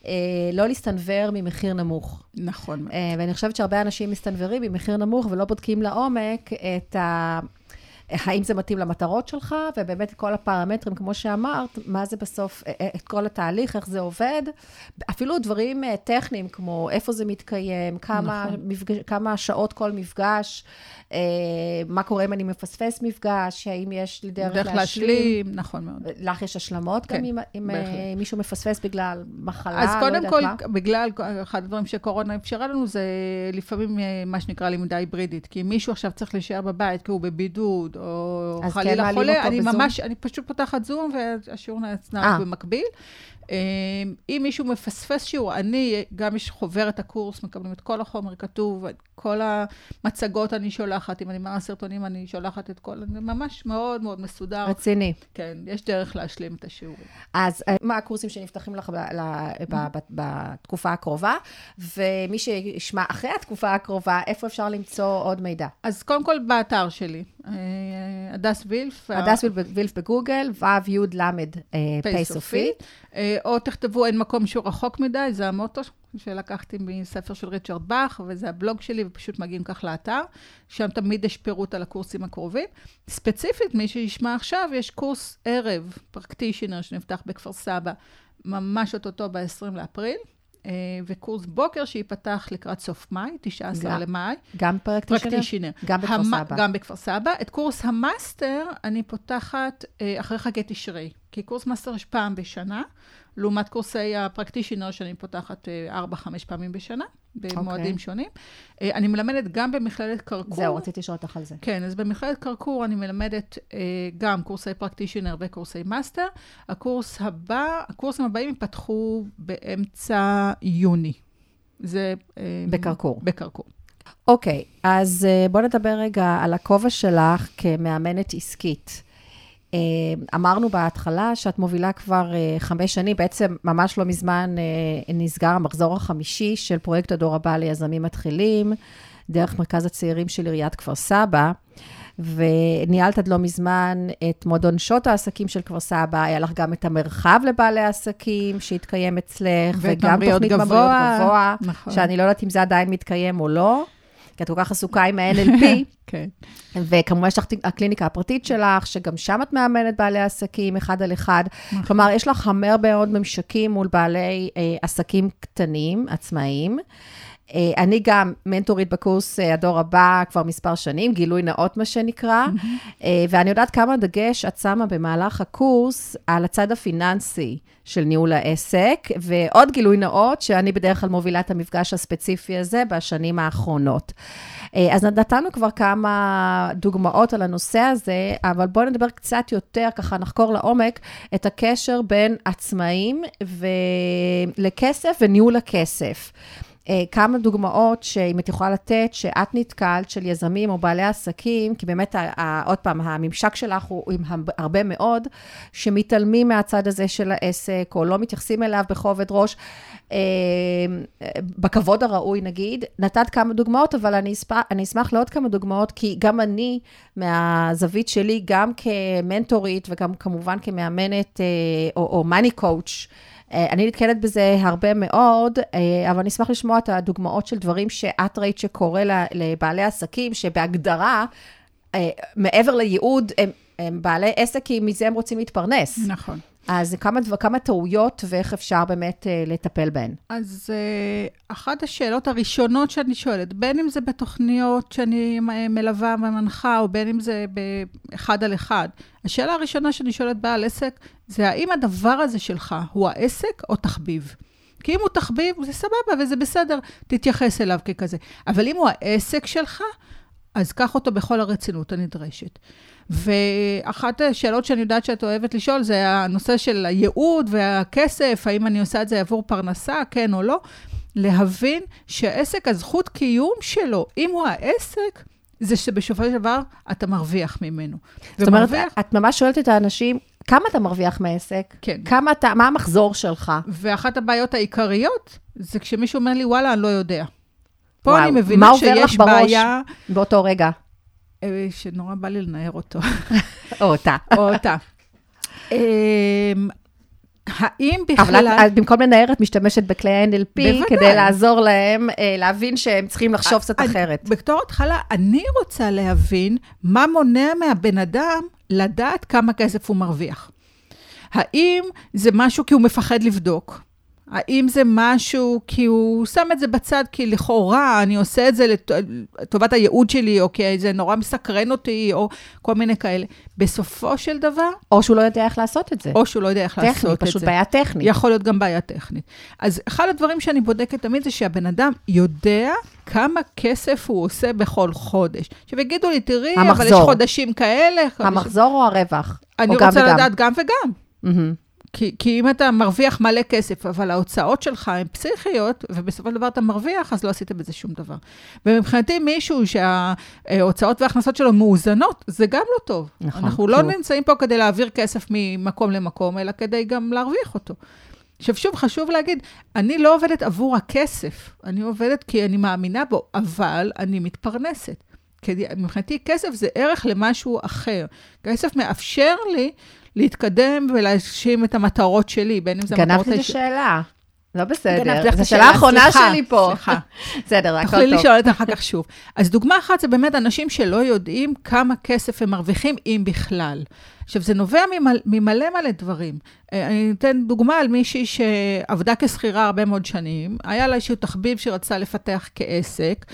uh, לא להסתנוור ממחיר נמוך. נכון. Uh, ואני חושבת שהרבה אנשים מסתנוורים ממחיר נמוך ולא בודקים לעומק את ה... האם זה מתאים למטרות שלך, ובאמת כל הפרמטרים, כמו שאמרת, מה זה בסוף, אה, אה, את כל התהליך, איך זה עובד. אפילו דברים אה, טכניים, כמו איפה זה מתקיים, כמה, נכון. מפגש, כמה שעות כל מפגש, מה קורה אם אני מפספס מפגש, האם יש לי דרך, דרך להשלים. להשלים. נכון מאוד. לך יש השלמות כן, גם אם, אם מישהו מפספס בגלל מחלה, אז לא יודעת כל, מה? קודם בגלל, אחד הדברים שקורונה אפשרה לנו, זה לפעמים מה שנקרא למידה היברידית. כי מישהו עכשיו צריך להישאר בבית כי הוא בבידוד, או חלילה כן חולה, אני בזום? ממש, אני פשוט פותחת זום והשיעור נעצנר אה. במקביל. אמ, אם מישהו מפספס שיעור, אני, גם יש חוברת הקורס, מקבלים את כל החומר כתוב, את כל המצגות אני שולחת, אם אני מראה סרטונים, אני שולחת את כל, זה ממש מאוד מאוד מסודר. רציני. כן, יש דרך להשלים את השיעורים. אז אה, מה הקורסים שנפתחים לך בתקופה הקרובה, ומי שישמע אחרי התקופה הקרובה, איפה אפשר למצוא עוד מידע? אז קודם כל באתר שלי, הדס וילף. הדס וילף בגוגל, ו' י' ל' פ' סופית. או תכתבו אין מקום שהוא רחוק מדי, זה המוטו שלקחתי מספר של ריצ'רד באך, וזה הבלוג שלי, ופשוט מגיעים כך לאתר. שם תמיד יש פירוט על הקורסים הקרובים. ספציפית, מי שישמע עכשיו, יש קורס ערב, practitioner, שנפתח בכפר סבא, ממש אוטוטו ב-20 לאפריל. אה, וקורס בוקר שייפתח לקראת סוף מאי, 19 גם, למאי. גם practitioner? גם בכפר המ... סבא. גם בכפר סבא. את קורס ה master אני פותחת אה, אחרי חגי תשרי, כי קורס master יש פעם בשנה. לעומת קורסי ה practitioner שאני פותחת 4-5 אה, פעמים בשנה, במועדים okay. אוקיי. שונים. אה, אני מלמדת גם במכללת קרקור. זהו, רציתי לשאול אותך על זה. כן, אז במכללת קרקור אני מלמדת אה, גם קורסי practitioner וקורסי master. הקורס הבא, הקורסים הבאים ייפתחו באמצע יוני. זה... בקרקור. בקרקור. אוקיי, okay, אז בואו נדבר רגע על הכובע שלך כמאמנת עסקית. אה, אמרנו בהתחלה שאת מובילה כבר אה, חמש שנים, בעצם ממש לא מזמן אה, נסגר המחזור החמישי של פרויקט הדור הבא ליזמים מתחילים, דרך מרכז הצעירים של עיריית כפר סבא. וניהלת עד לא מזמן את מועדון שעות העסקים של כפר סבא, היה לך גם את המרחב לבעלי העסקים שהתקיים אצלך, וגם תוכנית ממריות גבוה, נכון. שאני לא יודעת אם זה עדיין מתקיים או לא. כי את כל כך עסוקה עם ה-NLP. כן. וכמובן יש לך הקליניקה הפרטית שלך, שגם שם את מאמנת בעלי עסקים אחד על אחד. נכון. כלומר, יש לך הרבה מאוד ממשקים מול בעלי אה, עסקים קטנים, עצמאיים. אה, אני גם מנטורית בקורס אה, הדור הבא כבר מספר שנים, גילוי נאות מה שנקרא, mm-hmm. ואני יודעת כמה דגש את שמה במהלך הקורס על הצד הפיננסי של ניהול העסק, ועוד גילוי נאות, שאני בדרך כלל מובילה את המפגש הספציפי הזה בשנים האחרונות. אז נתנו כבר כמה דוגמאות על הנושא הזה, אבל בואו נדבר קצת יותר, ככה נחקור לעומק, את הקשר בין עצמאים לכסף וניהול הכסף. אה, כמה דוגמאות שאם את יכולה לתת, שאת נתקלת, של יזמים או בעלי עסקים, כי באמת, עוד פעם, הממשק שלך הוא עם הרבה מאוד, שמתעלמים מהצד הזה של העסק, או לא מתייחסים אליו בכובד ראש, אה, בכבוד הראוי נגיד. נתת כמה דוגמאות, אבל אני אשמח, אני אשמח לעוד כמה דוגמאות, כי גם אני, מהזווית שלי, גם כמנטורית וגם כמובן כמאמנת אה, או, מאני קואוץ', אני נתקלת בזה הרבה מאוד, אה, אבל אני אשמח לשמוע את הדוגמאות של דברים שאת ראית שקורה לבעלי עסקים, שבהגדרה, אה, מעבר לייעוד, הם, הם בעלי עסק, כי מזה הם רוצים להתפרנס. נכון. אז כמה, כמה טעויות ואיך אפשר באמת uh, לטפל בהן? אז uh, אחת השאלות הראשונות שאני שואלת, בין אם זה בתוכניות שאני מלווה ומנחה, או בין אם זה באחד על אחד, השאלה הראשונה שאני שואלת בעל עסק, זה האם הדבר הזה שלך הוא העסק או תחביב? כי אם הוא תחביב, זה סבבה וזה בסדר, תתייחס אליו ככזה. אבל אם הוא העסק שלך, אז קח אותו בכל הרצינות הנדרשת. ואחת השאלות שאני יודעת שאת אוהבת לשאול, זה הנושא של הייעוד והכסף, האם אני עושה את זה עבור פרנסה, כן או לא. להבין שהעסק, הזכות קיום שלו, אם הוא העסק, זה שבסופו של דבר אתה מרוויח ממנו. זאת אומרת, את ממש שואלת את האנשים, כמה אתה מרוויח מעסק? כן. כמה אתה, מה המחזור שלך? ואחת הבעיות העיקריות, זה כשמישהו אומר לי, וואלה, אני לא יודע. פה וואו, אני מבינה שיש בעיה... מה עובר לך בראש באותו רגע? אה, שנורא בא לי לנער אותו. או אותה. או אותה. אמ, האם בכלל... אבל את, במקום לנער, את משתמשת בכלי NLP בוודאי. כדי לעזור להם אה, להבין שהם צריכים לחשוב קצת אחרת. בתור התחלה, אני רוצה להבין מה מונע מהבן אדם לדעת כמה כסף הוא מרוויח. האם זה משהו כי הוא מפחד לבדוק? האם זה משהו כי הוא שם את זה בצד, כי לכאורה אני עושה את זה לטובת הייעוד שלי, או כי זה נורא מסקרן אותי, או כל מיני כאלה. בסופו של דבר... או שהוא לא יודע איך לעשות את זה. או שהוא לא יודע איך טכני, לעשות את זה. טכני, פשוט בעיה טכנית. יכול להיות גם בעיה טכנית. אז אחד הדברים שאני בודקת תמיד זה שהבן אדם יודע כמה כסף הוא עושה בכל חודש. עכשיו יגידו לי, תראי, המחזור. אבל יש חודשים כאלה. המחזור חודשים... או הרווח? אני רוצה לדעת גם וגם. Mm-hmm. כי, כי אם אתה מרוויח מלא כסף, אבל ההוצאות שלך הן פסיכיות, ובסופו של דבר אתה מרוויח, אז לא עשית בזה שום דבר. ומבחינתי, מישהו שההוצאות וההכנסות שלו מאוזנות, זה גם לא טוב. נכון. אנחנו לא נמצאים פה כדי להעביר כסף ממקום למקום, אלא כדי גם להרוויח אותו. עכשיו, שוב, חשוב להגיד, אני לא עובדת עבור הכסף, אני עובדת כי אני מאמינה בו, אבל אני מתפרנסת. כי מבחינתי כסף זה ערך למשהו אחר. כסף מאפשר לי להתקדם ולהגשים את המטרות שלי, בין אם זה מטרות... גנבת את השאלה. לא בסדר, זו השאלה האחרונה שלי פה. סליחה. בסדר, הכל טוב. תוכלי לשאול את זה אחר כך שוב. אז דוגמה אחת זה באמת אנשים שלא יודעים כמה כסף הם מרוויחים, אם בכלל. עכשיו, זה נובע ממלא מלא דברים. אה, אני אתן דוגמה על מישהי שעבדה כשכירה הרבה מאוד שנים, היה לה איזשהו תחביב שרצה לפתח כעסק,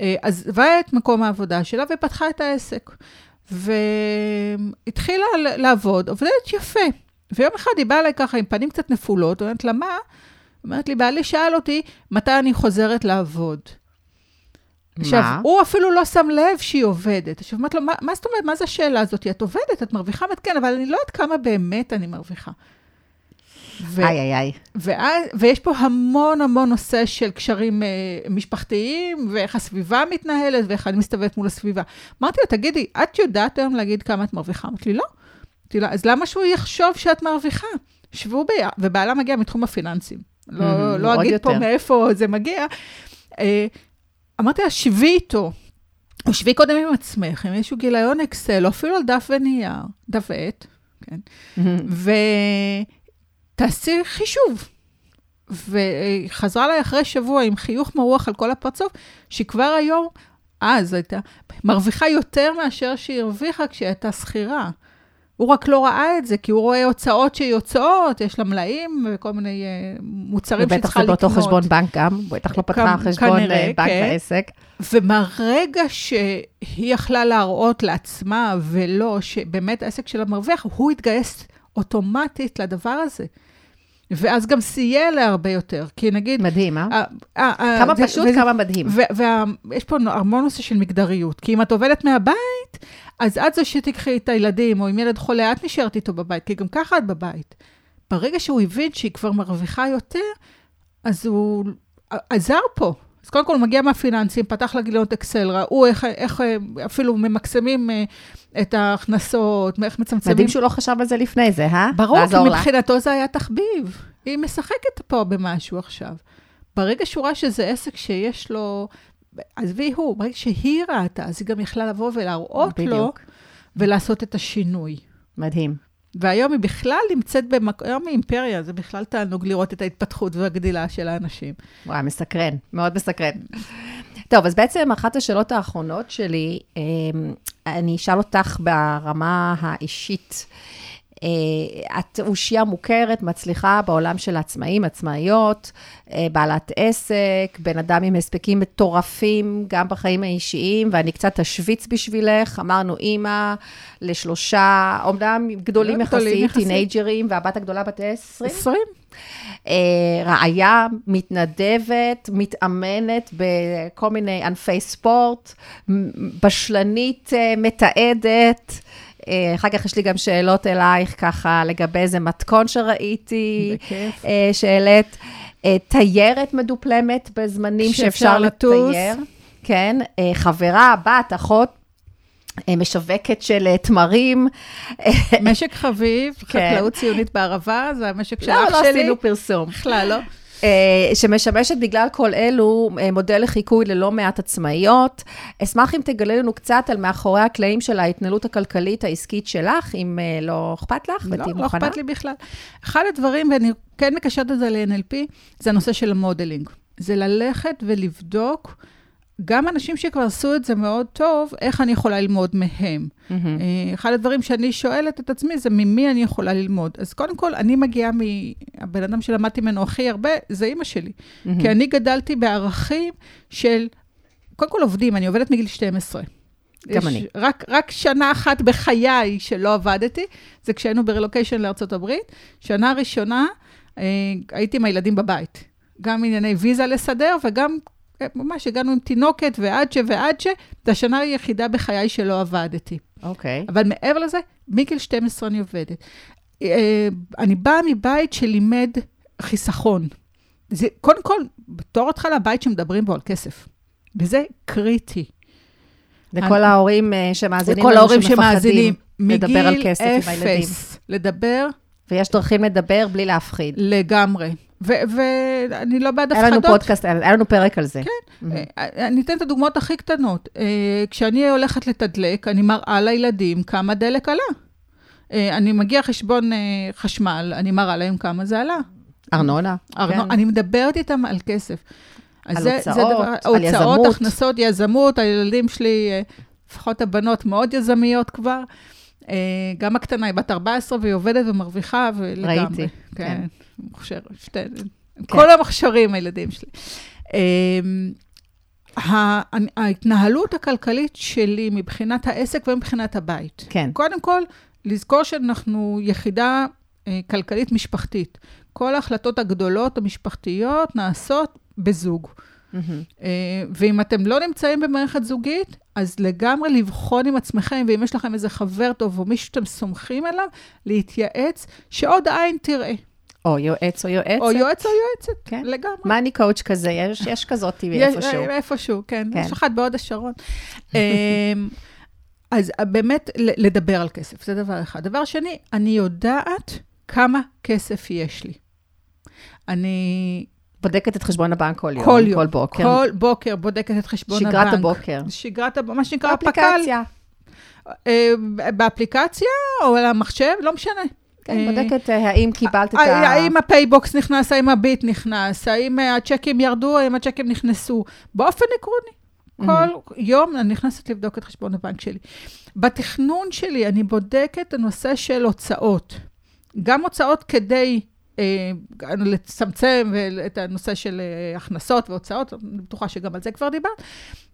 אה, עזבה את מקום העבודה שלה ופתחה את העסק. והתחילה לעבוד, עובדת יפה. ויום אחד היא באה אליי ככה עם פנים קצת נפולות, אומרת לה, מה? אומרת לי, בעלי שאל אותי, מתי אני חוזרת לעבוד? מה? עכשיו, הוא אפילו לא שם לב שהיא עובדת. עכשיו, אמרת לו, מה, מה זאת אומרת, מה זה השאלה הזאת? את עובדת, את מרוויחה? אמרת, כן, אבל אני לא יודעת כמה באמת אני מרוויחה. ו- איי, איי, איי. ואז, ויש פה המון המון נושא של קשרים אה, משפחתיים, ואיך הסביבה מתנהלת, ואיך אני מסתובבת מול הסביבה. אמרתי לה, תגידי, את יודעת היום להגיד כמה את מרוויחה? אמרתי לי, לא. אמרתי לה, אז למה שהוא יחשוב שאת מרוויחה? שבו ביחד, ובעלה מגיע מתחום הפיננסים. לא, mm, לא אגיד יותר. פה מאיפה זה מגיע. אה, אמרתי לה, שבי איתו. או שבי קודם עם עצמך, עם איזשהו גיליון אקסל, או אפילו על דף ונייר, דף ועט, כן? Mm-hmm. תעשי חישוב. והיא חזרה אליי אחרי שבוע עם חיוך מרוח על כל הפרצוף, שכבר היום, אז הייתה, מרוויחה יותר מאשר שהיא הרוויחה כשהיא הייתה שכירה. הוא רק לא ראה את זה, כי הוא רואה הוצאות שיוצאות, יש לה מלאים וכל מיני uh, מוצרים שהיא צריכה לקנות. ובטח זה באותו חשבון בנק גם, בטח לא פתחה חשבון כנראה, בנק כן. בעסק. ומהרגע שהיא יכלה להראות לעצמה ולא, שבאמת העסק שלה מרוויח, הוא התגייס אוטומטית לדבר הזה. ואז גם סייע להרבה יותר, כי נגיד... מדהים, אה? אה, אה כמה פשוט, כמה מדהים. ויש פה המון נושא של מגדריות, כי אם את עובדת מהבית, אז את זו שתיקחי את הילדים, או אם ילד חולה, את נשארת איתו בבית, כי גם ככה את בבית. ברגע שהוא הבין שהיא כבר מרוויחה יותר, אז הוא עזר פה. אז קודם כל הוא מגיע מהפיננסים, פתח לה גיליונות אקסל, ראו איך, איך אפילו ממקסמים אה, את ההכנסות, איך מצמצמים. מדהים שהוא לא חשב על זה לפני זה, אה? ברור, כי מבחינתו זה היה תחביב. היא משחקת פה במשהו עכשיו. ברגע שהוא ראה שזה עסק שיש לו, עזבי הוא, ברגע שהיא ראתה, אז היא גם יכלה לבוא ולהראות בדיוק. לו ולעשות את השינוי. מדהים. והיום היא בכלל נמצאת במקום, היום היא אימפריה, זה בכלל תענוג לראות את ההתפתחות והגדילה של האנשים. וואי, מסקרן, מאוד מסקרן. טוב, אז בעצם אחת השאלות האחרונות שלי, אמ, אני אשאל אותך ברמה האישית. אה, את אושייה מוכרת, מצליחה בעולם של עצמאים, עצמאיות, אה, בעלת עסק, בן אדם עם הספקים מטורפים, גם בחיים האישיים, ואני קצת אשוויץ בשבילך. אמרנו, אימא לשלושה, אומנם גדולים יחסית, טינג'רים, והבת הגדולה בת 20? 20. אה, רעיה, מתנדבת, מתאמנת בכל מיני ענפי ספורט, בשלנית מתעדת. אה, אחר כך יש לי גם שאלות אלייך, ככה, לגבי איזה מתכון שראיתי, בכיף. אה, שהעלית. אה, תיירת מדופלמת בזמנים שאפשר לטייר. כן, חברה, בת, אחות, משווקת של תמרים. משק חביב, כן. חקלאות ציונית בערבה, זה המשק של לא, אח לא שלי. לא, לא עשינו פרסום. בכלל, לא. אה, שמשמשת בגלל כל אלו אה, מודל לחיקוי ללא מעט עצמאיות. אשמח אם תגלה לנו קצת על מאחורי הקלעים של ההתנהלות הכלכלית העסקית שלך, אם אה, לא אכפת לך ותהיי לא, לא מוכנה. לא אכפת לי בכלל. אחד הדברים, ואני כן מקשרת את זה ל-NLP, זה הנושא של המודלינג. זה ללכת ולבדוק גם אנשים שכבר עשו את זה מאוד טוב, איך אני יכולה ללמוד מהם? Mm-hmm. אחד הדברים שאני שואלת את עצמי זה ממי אני יכולה ללמוד. אז קודם כל, אני מגיעה מ... הבן אדם שלמדתי ממנו הכי הרבה, זה אימא שלי. Mm-hmm. כי אני גדלתי בערכים של, קודם כל עובדים, אני עובדת מגיל 12. גם אני. רק, רק שנה אחת בחיי שלא עבדתי, זה כשהיינו ברילוקיישן לארה"ב. שנה ראשונה אה, הייתי עם הילדים בבית. גם ענייני ויזה לסדר וגם ממש הגענו עם תינוקת ועד ש ועד ש, זו השנה היחידה בחיי שלא עבדתי. אוקיי. Okay. אבל מעבר לזה, מגיל 12 אני עובדת. אה, אני באה מבית שלימד חיסכון. זה, קודם כל, בתור התחלה, בית שמדברים בו על כסף. וזה קריטי. לכל אני, ההורים אה, שמאזינים לנו, שמפחדים לדבר על כסף עם הילדים. לכל אפס, לדבר. ויש דרכים לדבר בלי להפחיד. לגמרי. ואני לא בעד הפחדות. היה לנו פודקאסט, היה לנו פרק על זה. כן. Mm-hmm. אני אתן את הדוגמאות הכי קטנות. אה, כשאני הולכת לתדלק, אני מראה לילדים כמה דלק עלה. אה, אני מגיע חשבון חשמל, אני מראה להם כמה זה עלה. ארנונה. ארנונה. כן. אני מדברת איתם על כסף. על זה, הוצאות, זה דבר, על הוצאות, יזמות. הוצאות, הכנסות, יזמות, הילדים שלי, לפחות הבנות מאוד יזמיות כבר. גם הקטנה היא בת 14 והיא עובדת ומרוויחה, ולגמרי. ראיתי, כן. כן. מוכשרת, שתי, כן. כל המוכשרים, הילדים שלי. אמ, ההתנהלות הכלכלית שלי מבחינת העסק ומבחינת הבית. כן. קודם כל, לזכור שאנחנו יחידה אה, כלכלית משפחתית. כל ההחלטות הגדולות המשפחתיות נעשות בזוג. Mm-hmm. ואם אתם לא נמצאים במערכת זוגית, אז לגמרי לבחון עם עצמכם, ואם יש לכם איזה חבר טוב או מישהו שאתם סומכים עליו, להתייעץ, שעוד עין תראה. או יועץ או יועצת. או יועץ או יועצת, כן. לגמרי. מאני קואוצ' כזה, יש, יש כזאת איפשהו. יש, איפשהו, כן. כן. יש אחת בהוד השרון. אמ, אז באמת, לדבר על כסף, זה דבר אחד. דבר שני, אני יודעת כמה כסף יש לי. אני... בודקת את חשבון הבנק כל יום, כל יום, כל בוקר. כל בוקר בודקת את חשבון שגרת הבנק. שגרת הבוקר. שגרת, מה שנקרא פק"ל. באפליקציה. אה, באפליקציה או על המחשב, לא משנה. כן, אה, בודקת אה, האם קיבלת את ה... האם הפייבוקס נכנס, האם הביט נכנס, האם הצ'קים ירדו, האם הצ'קים נכנסו. באופן עקרוני, כל יום אני נכנסת לבדוק את חשבון הבנק שלי. בתכנון שלי אני בודקת את הנושא של הוצאות. גם הוצאות כדי אה, לצמצם את הנושא של אה, הכנסות והוצאות, אני בטוחה שגם על זה כבר דיברת,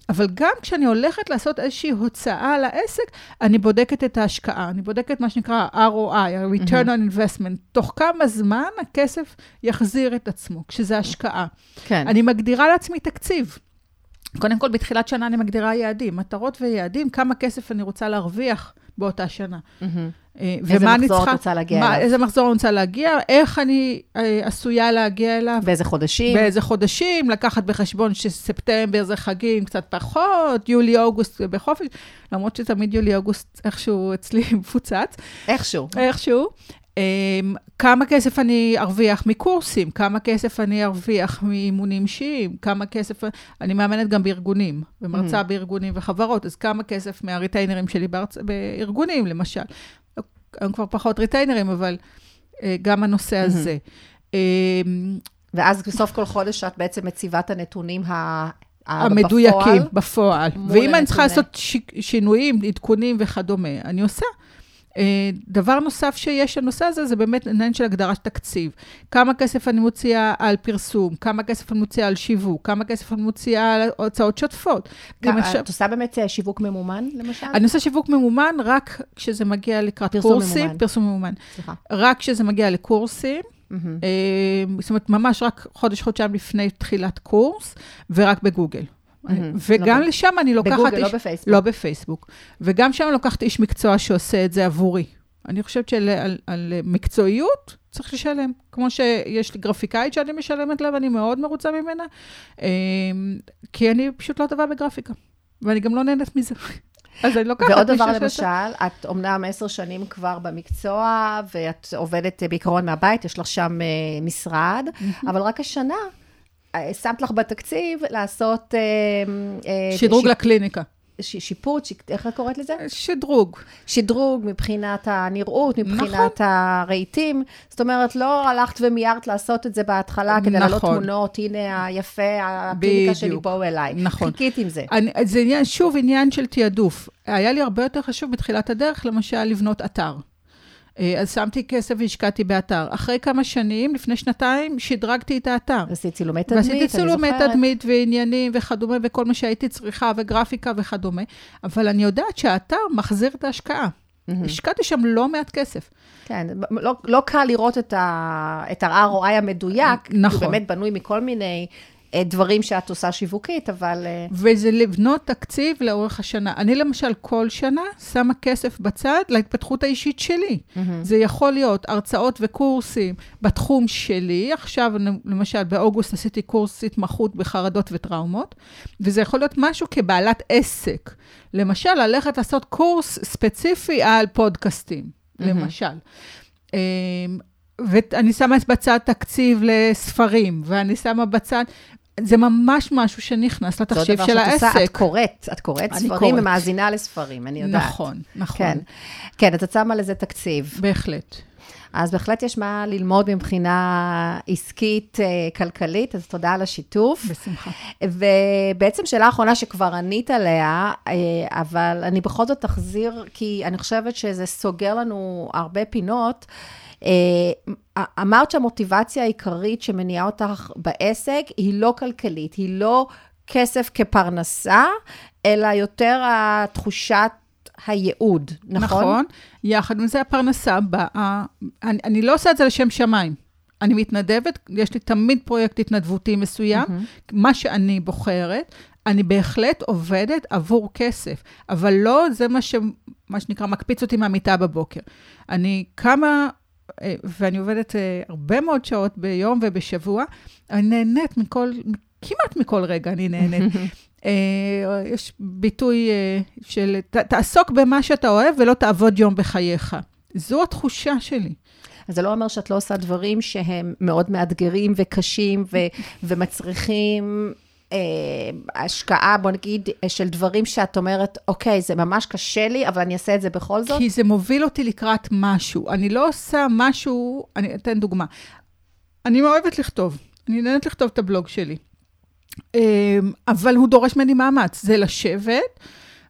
אבל גם כשאני הולכת לעשות איזושהי הוצאה לעסק, אני בודקת את ההשקעה, אני בודקת מה שנקרא ROI, return on investment, תוך כמה זמן הכסף יחזיר את עצמו, כשזה השקעה. כן. אני מגדירה לעצמי תקציב. קודם כל, בתחילת שנה אני מגדירה יעדים, מטרות ויעדים, כמה כסף אני רוצה להרוויח באותה שנה. Mm-hmm. איזה מחזור את רוצה להגיע מה, אליו? איזה מחזור אני רוצה להגיע, איך אני אה, עשויה להגיע אליו. באיזה חודשים? באיזה חודשים, לקחת בחשבון שספטמבר זה חגים קצת פחות, יולי-אוגוסט בחופש, למרות שתמיד יולי-אוגוסט איכשהו אצלי מפוצץ. איכשהו. איכשהו. Um, כמה כסף אני ארוויח מקורסים, כמה כסף אני ארוויח מאימונים אישיים, כמה כסף, אני מאמנת גם בארגונים, ומרצה mm-hmm. בארגונים וחברות, אז כמה כסף מהריטיינרים שלי בארצ... בארגונים, למשל. הם כבר פחות ריטיינרים, אבל uh, גם הנושא הזה. Um, ואז בסוף כל חודש את בעצם מציבה את הנתונים ה... המדויקים, בפועל. ואם אני צריכה לעשות ש... שינויים, עדכונים וכדומה, אני עושה. אה, דבר נוסף שיש לנושא הזה, זה באמת עניין של הגדרת תקציב. כמה כסף אני מוציאה על פרסום, כמה כסף אני מוציאה על שיווק, כמה כסף אני מוציאה על הוצאות שוטפות. את עושה באמת אה, שיווק ממומן, למשל? אני עושה שיווק ממומן רק כשזה מגיע לקראת פרסום קורסים. ממומן. פרסום ממומן. סליחה. רק כשזה מגיע לקורסים. Mm-hmm. זאת אומרת, ממש רק חודש-חודשיים לפני תחילת קורס, ורק בגוגל. וגם לא לשם אני לוקחת... בגוגל, לא בפייסבוק. לא בפייסבוק. וגם שם אני לוקחת איש מקצוע שעושה את זה עבורי. אני חושבת שעל על מקצועיות צריך לשלם. כמו שיש לי גרפיקאית שאני משלמת לה, ואני מאוד מרוצה ממנה, אמ, כי אני פשוט לא טובה בגרפיקה, ואני גם לא נהנית מזה. אז אני לוקחת ועוד דבר, למשל, את אומנם עשר שנים כבר במקצוע, ואת עובדת בעיקרון מהבית, יש לך שם uh, משרד, אבל רק השנה שמת לך בתקציב לעשות... אה, אה, שדרוג לקליניקה. שיפוט, ש... איך את קוראת לזה? שדרוג. שדרוג מבחינת הנראות, מבחינת נכון. הרהיטים. זאת אומרת, לא הלכת ומיירת לעשות את זה בהתחלה כדי נכון. לעלות תמונות, הנה היפה, הקליניקה שלי, בואו אליי. נכון. חיכית עם זה. אני, זה עניין, שוב, עניין של תעדוף. היה לי הרבה יותר חשוב בתחילת הדרך, למשל, לבנות אתר. אה, אז שמתי כסף והשקעתי באתר. אחרי כמה שנים, לפני שנתיים, שדרגתי את האתר. ועשית צילומי תדמית, אני זוכרת. ועשיתי צילומי תדמית ועניינים וכדומה, וכל מה שהייתי צריכה, וגרפיקה וכדומה. אבל אני יודעת שהאתר מחזיר את ההשקעה. Mm-hmm. השקעתי שם לא מעט כסף. כן, לא, לא קל לראות את ה-ROI המדויק, נכון. הוא באמת בנוי מכל מיני דברים שאת עושה שיווקית, אבל... אה, וזה לבנות תקציב לאורך השנה. אני למשל כל שנה שמה כסף בצד להתפתחות האישית שלי. Mm-hmm. זה יכול להיות הרצאות וקורסים בתחום שלי. עכשיו, למשל, באוגוסט עשיתי קורס התמחות בחרדות וטראומות, וזה יכול להיות משהו כבעלת עסק. למשל, ללכת לעשות קורס ספציפי על פודקאסטים, mm-hmm. למשל. אמ, ואני שמה בצד תקציב לספרים, ואני שמה בצד, זה ממש משהו שנכנס לתחשיב של העסק. זה דבר שאת עושה, את קוראת, את קוראת ספרים. ומאזינה לספרים, אני יודעת. נכון, נכון. כן, כן, את שמה לזה תקציב. בהחלט. אז בהחלט יש מה ללמוד מבחינה עסקית, אה, כלכלית, אז תודה על השיתוף. בשמחה. ובעצם שאלה אחרונה שכבר ענית עליה, אה, אבל אני בכל זאת אחזיר, כי אני חושבת שזה סוגר לנו הרבה פינות. אה, אמרת שהמוטיבציה העיקרית שמניעה אותך בעסק היא לא כלכלית, היא לא כסף כפרנסה, אלא יותר התחושת הייעוד, נכון? נכון. יחד עם זה הפרנסה באה, אני, אני לא עושה את זה לשם שמיים. אני מתנדבת, יש לי תמיד פרויקט התנדבותי מסוים, mm-hmm. מה שאני בוחרת, אני בהחלט עובדת עבור כסף, אבל לא זה מה, ש, מה שנקרא מקפיץ אותי מהמיטה בבוקר. אני קמה ואני עובדת אה, הרבה מאוד שעות ביום ובשבוע, אני נהנית מכל, כמעט מכל רגע אני נהנית. אה, יש ביטוי של תעסוק במה שאתה אוהב ולא תעבוד יום בחייך. זו התחושה שלי. אז זה לא אומר שאת לא עושה דברים שהם מאוד מאתגרים וקשים ו- ומצריכים אה, השקעה, בוא נגיד, של דברים שאת אומרת, אוקיי, זה ממש קשה לי, אבל אני אעשה את זה בכל זאת? כי זה מוביל אותי לקראת משהו. אני לא עושה משהו, אני אתן דוגמה. אני אוהבת לכתוב, אני נהנית לכתוב את הבלוג שלי. אמ, אבל הוא דורש ממני מאמץ, זה לשבת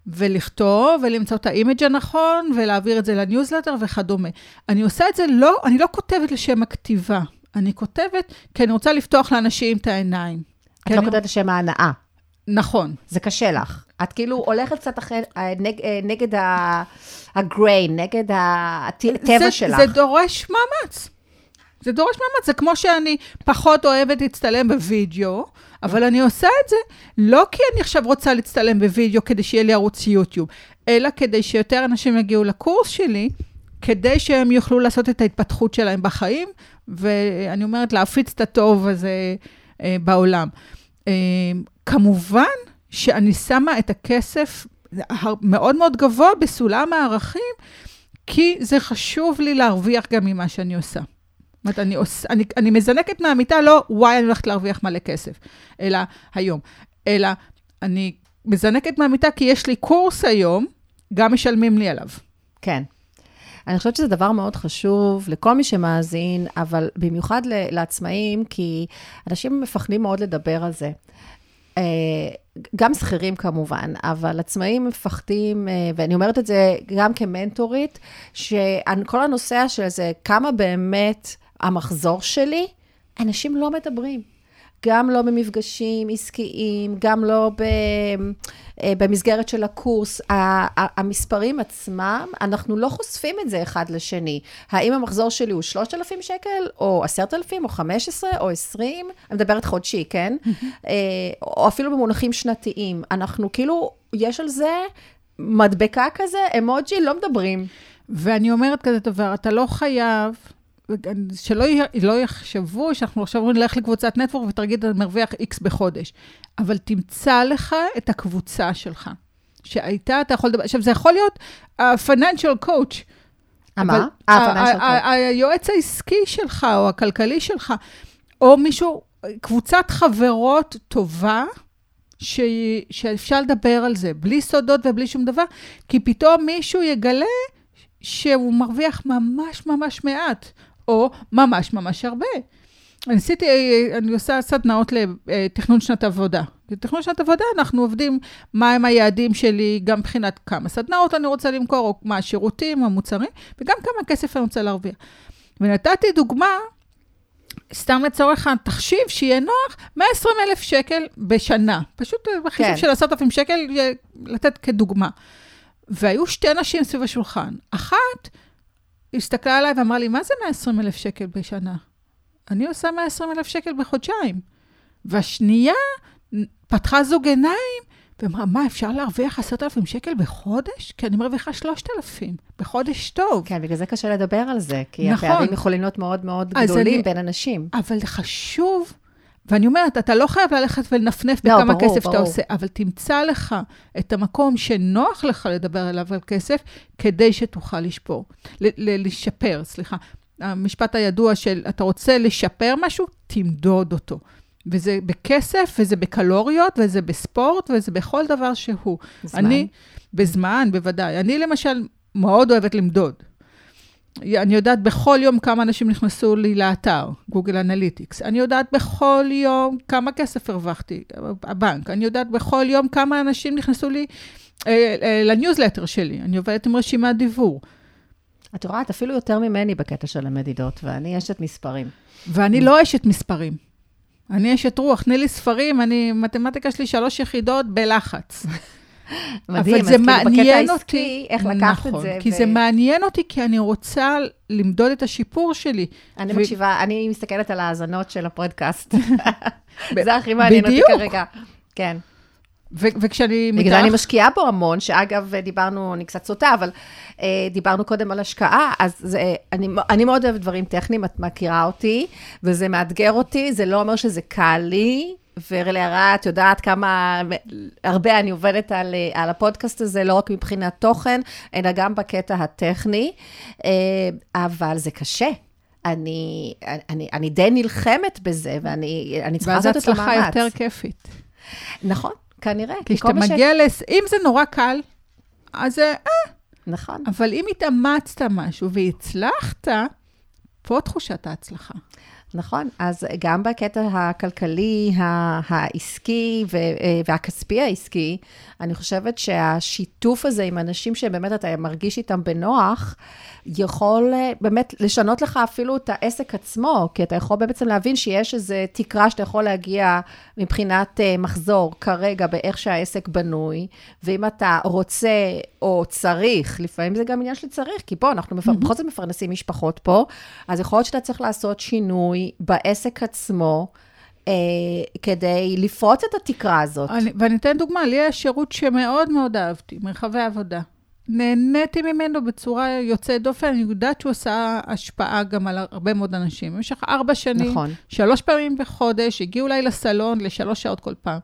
ולכתוב ולמצוא את ה image הנכון ולהעביר את זה לניוזלטר וכדומה. אני עושה את זה לא, אני לא כותבת לשם הכתיבה, אני כותבת כי אני רוצה לפתוח לאנשים את העיניים. את לא כותבת לשם ההנאה. נכון. זה קשה לך. את כאילו הולכת קצת אחרי, אה, נג, אה, נגד ה grain, נגד הטבע שלך. זה דורש מאמץ. זה דורש מאמץ. זה כמו שאני פחות אוהבת להצטלם בווידאו, אבל אני עושה את זה לא כי אני עכשיו רוצה להצטלם בווידאו כדי שיהיה לי ערוץ יוטיוב, אלא כדי שיותר אנשים יגיעו לקורס שלי, כדי שהם יוכלו לעשות את ההתפתחות שלהם בחיים, ואני אומרת, להפיץ את הטוב הזה אה, בעולם. אה, כמובן שאני שמה את הכסף מאוד מאוד גבוה בסולם הערכים, כי זה חשוב לי להרוויח גם ממה שאני עושה. זאת אומרת, אני, עוש, אני, אני מזנקת מהמיטה, לא וואי, אני הולכת להרוויח מלא כסף, אלא היום. אלא אני מזנקת מהמיטה כי יש לי קורס היום, גם משלמים לי עליו. כן. אני חושבת שזה דבר מאוד חשוב לכל מי שמאזין, אבל במיוחד לעצמאים, כי אנשים מפחדים מאוד לדבר על זה. אה, גם שכירים כמובן, אבל עצמאים מפחדים, אה, ואני אומרת את זה גם כמנטורית, שכל הנושא של זה, כמה באמת המחזור שלי, אנשים לא מדברים. גם לא במפגשים עסקיים, גם לא ב, אה, במסגרת של הקורס. המספרים עצמם, אנחנו לא חושפים את זה אחד לשני. האם המחזור שלי הוא 3,000 שקל, או 10,000, או 15, או 20? אני מדברת חודשי, כן? אה, או אפילו במונחים שנתיים. אנחנו כאילו, יש על זה מדבקה כזה, אמוג'י, לא מדברים. ואני אומרת כזה דבר, אתה לא חייב... שלא לא יחשבו שאנחנו עכשיו נלך לקבוצת נטוורק ותגיד, אתה מרוויח X בחודש. אבל תמצא לך את הקבוצה שלך, שהייתה, אתה יכול לדבר, עכשיו, זה יכול להיות ה-financial coach. מה? היועץ העסקי שלך, או הכלכלי שלך, או מישהו, קבוצת חברות טובה, ש... שאפשר לדבר על זה, בלי סודות ובלי שום דבר, כי פתאום מישהו יגלה שהוא מרוויח ממש ממש מעט, או ממש ממש הרבה. אני עשיתי, אני עושה סדנאות לתכנון שנת עבודה. בתכנון שנת עבודה אנחנו עובדים מהם היעדים שלי, גם מבחינת כמה סדנאות אני רוצה למכור, או מה השירותים, המוצרים, וגם כמה כסף אני רוצה להרוויח. ונתתי דוגמה, סתם לצורך התחשיב, שיהיה נוח, 120 אלף שקל בשנה. פשוט בחישוב כן. של 10,000 שקל, לתת כדוגמה. והיו שתי נשים סביב השולחן. אחת, הסתכלה עליי ואמרה לי, מה זה 120 אלף שקל בשנה? אני עושה 120 אלף שקל בחודשיים. והשנייה פתחה זוג עיניים ואמרה, מה, אפשר להרוויח 10,000 שקל בחודש? כי אני מרוויחה 3,000 בחודש טוב. כן, בגלל זה קשה לדבר על זה, כי נכון. הפערים יכולים להיות מאוד מאוד גדולים אני, בין אנשים. אבל חשוב ואני אומרת, אתה לא חייב ללכת ולנפנף לא, בכמה ברור, כסף ברור. אתה עושה, אבל תמצא לך את המקום שנוח לך לדבר אליו על כסף, כדי שתוכל לשפור, לשפר, סליחה. המשפט הידוע של, אתה רוצה לשפר משהו, תמדוד אותו. וזה בכסף, וזה בקלוריות, וזה בספורט, וזה בכל דבר שהוא. זמן. אני, בזמן, בוודאי. אני למשל מאוד אוהבת למדוד. אני יודעת בכל יום כמה אנשים נכנסו לי לאתר, Google Analytics. אני יודעת בכל יום כמה כסף הרווחתי, הבנק. אני יודעת בכל יום כמה אנשים נכנסו לי אה, אה, לניוזלטר שלי. אני עובדת עם רשימת דיוור. את רואה, את אפילו יותר ממני בקטע של המדידות, ואני אשת מספרים. ואני לא אשת מספרים. אני אשת רוח, תני לי ספרים, אני, מתמטיקה שלי שלוש יחידות בלחץ. מדהים, אבל זה כאילו מעניין אותי, איך לקחת נכון, את זה. כי ו... זה מעניין אותי, כי אני רוצה למדוד את השיפור שלי. אני ו... מקשיבה, אני מסתכלת על ההאזנות של הפודקאסט. זה הכי מעניין אותי כרגע. כן. ו- וכשאני... בגלל. אני משקיעה בו המון, שאגב, דיברנו, אני קצת סוטה, אבל אה, דיברנו קודם על השקעה, אז זה, אני, אני מאוד אוהבת דברים טכניים, את מכירה אותי, וזה מאתגר אותי, זה לא אומר שזה קל לי, ולהראה, את יודעת כמה, הרבה אני עובדת על, על הפודקאסט הזה, לא רק מבחינת תוכן, אלא גם בקטע הטכני, אה, אבל זה קשה. אני, אני, אני די נלחמת בזה, ואני צריכה לעשות את המאמץ. ואז הצלחה יותר כיפית. נכון, כנראה. כי כשאתה מגיע ש... לס... אם זה נורא קל, אז אה. נכון. אבל אם התאמצת משהו והצלחת, פה תחושת ההצלחה. נכון, אז גם בקטע הכלכלי, העסקי והכספי העסקי, אני חושבת שהשיתוף הזה עם אנשים שבאמת אתה מרגיש איתם בנוח, יכול אה, באמת לשנות לך אפילו את העסק עצמו, כי אתה יכול בעצם להבין שיש איזו תקרה שאתה יכול להגיע מבחינת אה, מחזור כרגע באיך שהעסק בנוי, ואם אתה רוצה או צריך, לפעמים זה גם עניין של צריך, כי פה אנחנו. בכל זאת מפרנסים משפחות פה, אז יכול להיות שאתה צריך לעשות שינוי בעסק עצמו. אה, כדי לפרוץ את התקרה הזאת. אני, ואני אתן דוגמה, לי יש שירות שמאוד מאוד אהבתי, מרחבי עבודה. נהניתי ממנו בצורה יוצאת דופן, אני יודעת שהוא עשה השפעה גם על הרבה מאוד אנשים. במשך ארבע שנים, נכון. שלוש פעמים בחודש, הגיעו אליי לסלון לשלוש שעות כל פעם.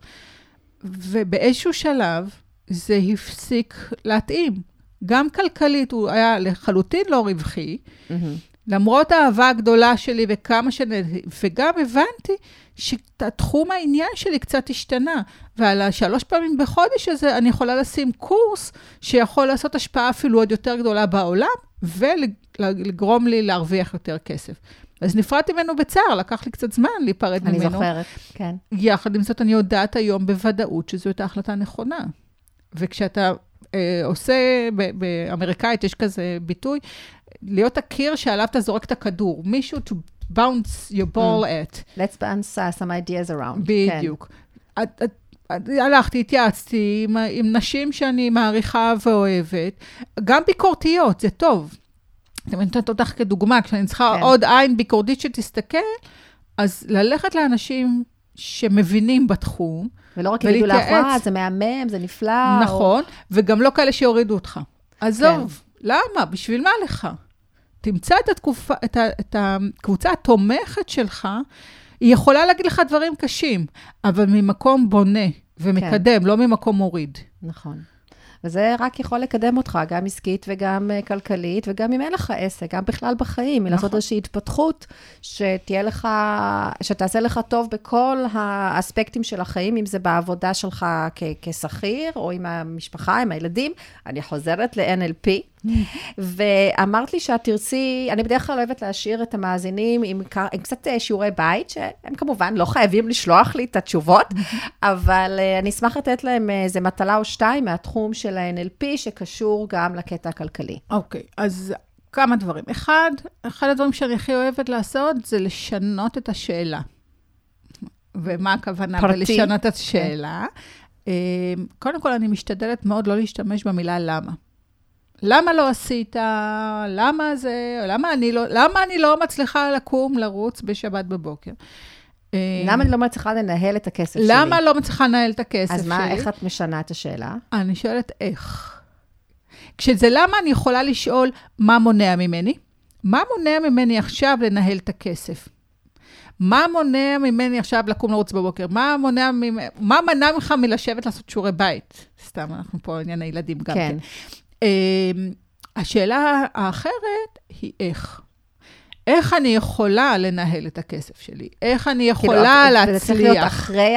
ובאיזשהו שלב זה הפסיק להתאים. גם כלכלית הוא היה לחלוטין לא רווחי, mm-hmm. למרות האהבה הגדולה שלי וכמה ש... וגם הבנתי שתחום העניין שלי קצת השתנה. ועל השלוש פעמים בחודש הזה, אני יכולה לשים קורס שיכול לעשות השפעה אפילו עוד יותר גדולה בעולם, ולגרום לי להרוויח יותר כסף. אז נפרדתי ממנו בצער, לקח לי קצת זמן להיפרד אני ממנו. אני זוכרת, כן. יחד עם זאת, אני יודעת היום בוודאות שזו הייתה החלטה נכונה. וכשאתה עושה, באמריקאית יש כזה ביטוי, להיות הקיר שעליו אתה זורק את הכדור. מישהו to bounce your ball mm. at. Let's bounce uh, some ideas around. בדיוק. כן. את, את, הלכתי, התייעצתי עם, עם נשים שאני מעריכה ואוהבת, גם ביקורתיות, זה טוב. אני נותנת אותך כדוגמה, כשאני צריכה כן. עוד עין ביקורתית שתסתכל, אז ללכת לאנשים שמבינים בתחום, ולא רק יגידו לך, וואה, זה מהמם, זה נפלא. נכון, או... וגם לא כאלה שיורידו אותך. עזוב, כן. למה? בשביל מה לך? תמצא את, התקופה, את, ה, את הקבוצה התומכת שלך, היא יכולה להגיד לך דברים קשים, אבל ממקום בונה ומקדם, כן. לא ממקום מוריד. נכון. וזה רק יכול לקדם אותך, גם עסקית וגם uh, כלכלית, וגם אם אין לך עסק, גם בכלל בחיים, נכון. לעשות איזושהי התפתחות שתהיה לך, שתעשה לך טוב בכל האספקטים של החיים, אם זה בעבודה שלך כשכיר, או עם המשפחה, עם הילדים. אני חוזרת ל-NLP. ואמרת לי שאת תרצי, אני בדרך כלל אוהבת להשאיר את המאזינים עם, עם קצת אה, שיעורי בית, שהם כמובן לא חייבים לשלוח לי את התשובות, אבל אה, אני אשמח לתת להם איזה מטלה או שתיים מהתחום של ה-NLP, שקשור גם לקטע הכלכלי. אוקיי, okay, אז כמה דברים. אחד, אחד הדברים שאני הכי אוהבת לעשות זה לשנות את השאלה. ומה הכוונה פרטי. בלשנות את השאלה? Okay. אה, קודם כל, אני משתדלת מאוד לא להשתמש במילה למה. למה לא עשית? למה זה? למה אני לא, למה אני לא מצליחה לקום, לרוץ בשבת בבוקר? למה אני לא מצליחה לנהל את הכסף למה שלי? למה לא מצליחה לנהל את הכסף אז שלי? אז מה, איך את משנה את השאלה? אני שואלת איך. כשזה למה, אני יכולה לשאול מה מונע ממני. מה מונע ממני עכשיו לנהל את הכסף? מה מונע ממני עכשיו לקום לרוץ בבוקר? מה מונע ממני, מה מנע ממך מלשבת לעשות שיעורי בית? סתם, אנחנו פה עניין הילדים גם כן. כן. אמ, השאלה האחרת היא איך. איך אני יכולה לנהל את הכסף שלי? איך אני כאילו, יכולה כאילו, להצליח? זה צריך להיות אחרי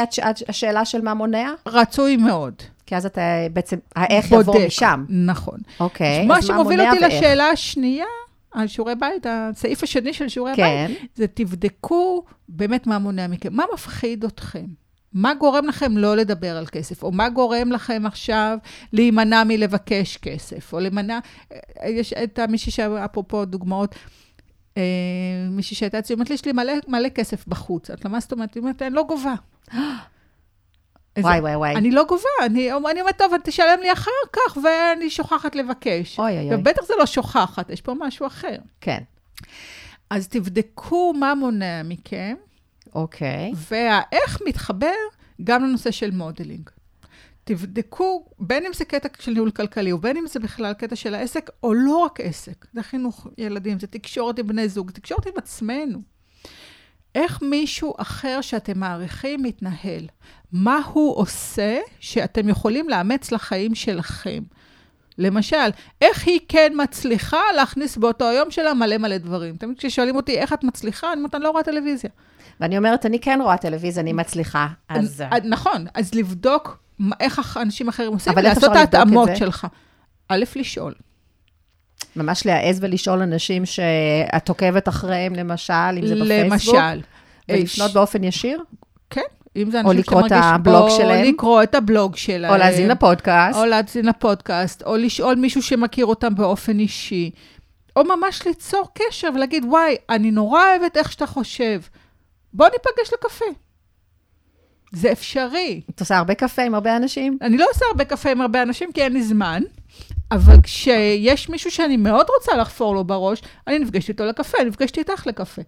השאלה של מה מונע? רצוי מאוד. כי אז אתה בעצם, האיך בודק, יבוא משם. נכון. אוקיי, מה שמוביל אותי ואיך? לשאלה השנייה, על שיעורי בית, הסעיף השני של שיעורי כן. בית, זה תבדקו באמת מה מונע מכם. מה מפחיד אתכם? מה גורם לכם לא לדבר על כסף? או מה גורם לכם עכשיו להימנע מלבקש כסף? או להימנע... יש את מישהי שאפרופו דוגמאות, אה, מישהי שהייתה אצלי, אומרת לי, יש לי מלא, מלא כסף בחוץ. את לא, מה זאת אומרת? היא אומרת, אני לא גובה. וואי, וואי, וואי. אני לא גובה, אני, אני אומרת, טוב, תשלם לי אחר כך, ואני שוכחת לבקש. אוי, אוי, אוי. ובטח זה לא שוכחת, יש פה משהו אחר. כן. אז תבדקו מה מונע מכם, אוקיי. והאיך מתחבר גם לנושא של modeling. תבדקו, בין אם זה קטע של ניהול כלכלי, ובין אם זה בכלל קטע של העסק, או לא רק עסק. זה חינוך ילדים, זה תקשורת עם בני זוג, תקשורת עם עצמנו. איך מישהו אחר שאתם מעריכים מתנהל? מה הוא עושה שאתם יכולים לאמץ לחיים שלכם? למשל, איך היא כן מצליחה להכניס באותו היום שלה מלא מלא דברים? תמיד כששואלים אותי איך את מצליחה, אני אומרת, אני לא רואה טלוויזיה. ואני אומרת, אני כן רואה טלוויזיה, אני מצליחה, אז... אה, נכון, אז לבדוק איך אנשים אחרים עושים, לעשות את ההתאמות שלך. א', לשאול. ממש להעז ולשאול אנשים שאת עוקבת אחריהם, למשל, אם זה בפייסבוק. למשל. ולפנות באופן ישיר? כן, אם זה או אנשים לקרוא את הבלוג שלהם. או לקרוא את הבלוג שלהם. או להאזין לפודקאסט. או להאזין לפודקאסט, או לשאול מישהו שמכיר אותם באופן אישי, או ממש ליצור קשר ולהגיד, וואי, אני נורא אוהבת איך שאתה חושב, בוא ניפגש לקפה. זה אפשרי. את עושה הרבה קפה עם הרבה אנשים? אני לא עושה הרבה קפה עם הרבה אנשים כי אין לי זמן, אבל כשיש מישהו שאני מאוד רוצה לחפור לו בראש, אני נפגשת איתו לקפה, נפגשת איתך לקפה.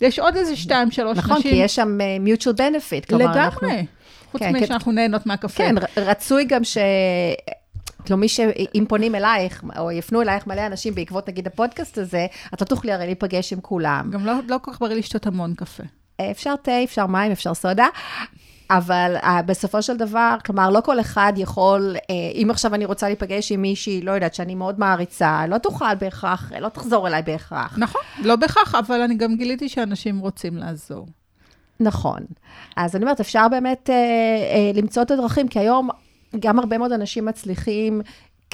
יש עוד איזה שתיים, שלוש נכון, נשים. כי יש שם אה, mutual benefit. כלומר, אנחנו- לגמרי. חוץ כן, מזה כן. שאנחנו נהנות מהקפה. כן, רצוי גם ש... כלומר, מי שאם פונים אלייך, או יפנו אלייך מלא אנשים בעקבות נגיד הפודקאסט הזה, את לא תוכלי הרי להיפגש עם כולם. גם לא, לא כל כך בריא לשתות המון קפה. אפשר תה, אפשר מים, אפשר סודה, אבל uh, בסופו של דבר, כלומר, לא כל אחד יכול, uh, אם עכשיו אני רוצה להיפגש עם מישהי, לא יודעת, שאני מאוד מעריצה, לא תוכל בהכרח, לא תחזור אליי בהכרח. נכון, לא בהכרח, אבל אני גם גיליתי שאנשים רוצים לעזור. נכון. אז אני אומרת, אפשר באמת אה, אה, למצוא את הדרכים, כי היום גם הרבה מאוד אנשים מצליחים,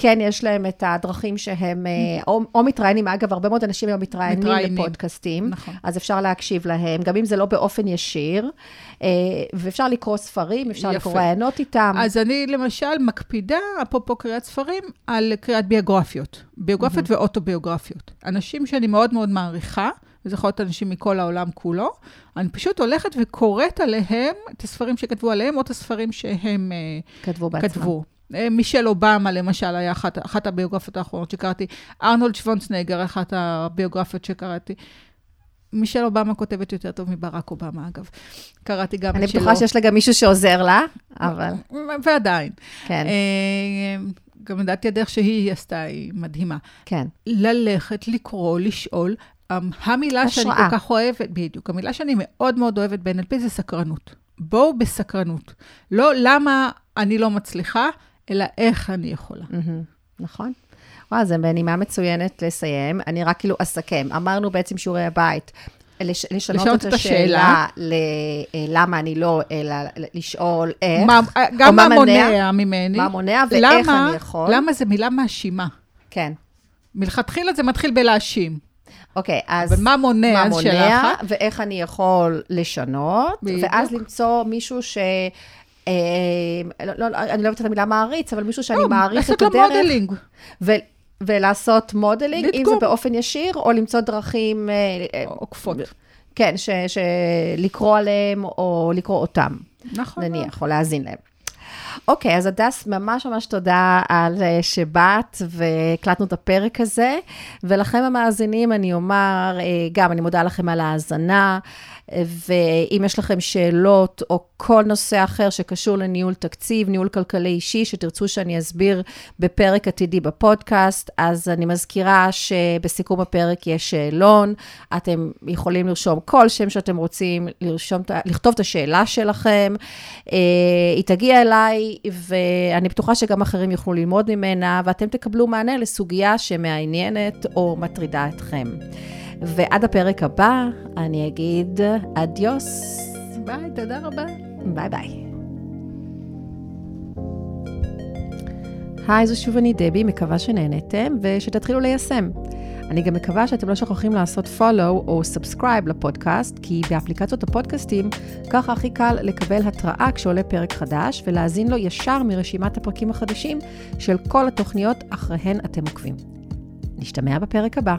כן, יש להם את הדרכים שהם, אה, או, או מתראיינים, אגב, הרבה מאוד אנשים היום מתראיינים מתראיינים. לפודקאסטים, נכון. אז אפשר להקשיב להם, גם אם זה לא באופן ישיר, אה, ואפשר לקרוא ספרים, אפשר יפה. לקרוא רעיונות איתם. אז אני למשל מקפידה, אפרופו קריאת ספרים, על קריאת ביוגרפיות. ביוגרפיות ואוטוביוגרפיות. אנשים שאני מאוד מאוד מעריכה, וזה יכול להיות אנשים מכל העולם כולו, אני פשוט הולכת וקוראת עליהם את הספרים שכתבו עליהם, או את הספרים שהם אה, כתבו בעצמם. כתבו. אה, מישל אובמה, למשל, היה אחת, אחת הביוגרפיות האחרונות שקראתי. ארנולד שוונצנגר, אחת הביוגרפיות שקראתי. מישל אובמה כותבת יותר טוב מברק אובמה, אגב. קראתי גם אני את שלו. בטוחה שיש לה גם מישהו שעוזר לה, אבל ועדיין. כן, אה, גם לדעתי הדרך שהיא עשתה היא מדהימה. כן. ללכת, לקרוא, לשאול. אה, המילה שאני השראה. כל כך אוהבת, בדיוק, המילה שאני מאוד מאוד אוהבת ב-NLP זה סקרנות. בואו בסקרנות. לא למה אני לא מצליחה, אלא איך אני יכולה. מהמם, נכון. וואו, זה בנימה מצוינת לסיים. אני רק כאילו אסכם. אמרנו בעצם שיעורי הבית. לש, לשנות, לשנות את את השאלה ללמה אני לא, אלא לשאול איך, מה, גם או מה מה מונע ממני. מה מונע ואיך למה- אני יכול. למה זה מילה מאשימה? כן. מלכתחילה זה מתחיל בלהאשים. אוקיי, אז אבל מה מונע? מה מונע, שאלה אחת. ואיך אני יכול לשנות, בדיוק. ואז למצוא מישהו ש... אה, לא, לא, אני לא אוהבת את המילה מעריץ, אבל מישהו שאני לא, מעריך את לעשות לו הדרך. modeling. ו- ולעשות modeling, אם זה. באופן ישיר, או למצוא דרכים, אה, אה, עוקפות. כן, ש- ש- לקרוא עליהם, או לקרוא אותם, נכון. נניח, או להאזין להם. אוקיי, אז הדס, ממש ממש תודה על שבאת והקלטנו את הפרק הזה. ולכם המאזינים, אני אומר, גם אני מודה לכם על ההאזנה, ואם יש לכם שאלות או כל נושא אחר שקשור לניהול תקציב, ניהול כלכלי אישי, שתרצו שאני אסביר בפרק עתידי בפודקאסט, אז אני מזכירה שבסיכום הפרק יש שאלון, אתם יכולים לרשום כל שם שאתם רוצים, לרשום, לכתוב את השאלה שלכם, אה, היא תגיע אליי, ואני בטוחה שגם אחרים יוכלו ללמוד ממנה, ואתם תקבלו מענה לסוגיה שמעניינת או מטרידה אתכם. ועד הפרק הבא, אני אגיד adiós. ביי, תודה רבה. ביי ביי. היי, זו שוב אני דבי, מקווה שנהנתם ושתתחילו ליישם. אני גם מקווה שאתם לא שוכחים לעשות follow או subscribe לפודקאסט, כי באפליקציות הפודקאסטים ככה הכי קל לקבל התראה כשעולה פרק חדש ולהאזין לו ישר מרשימת הפרקים החדשים של כל התוכניות אחריהן אתם עוקבים. נשתמע בפרק הבא.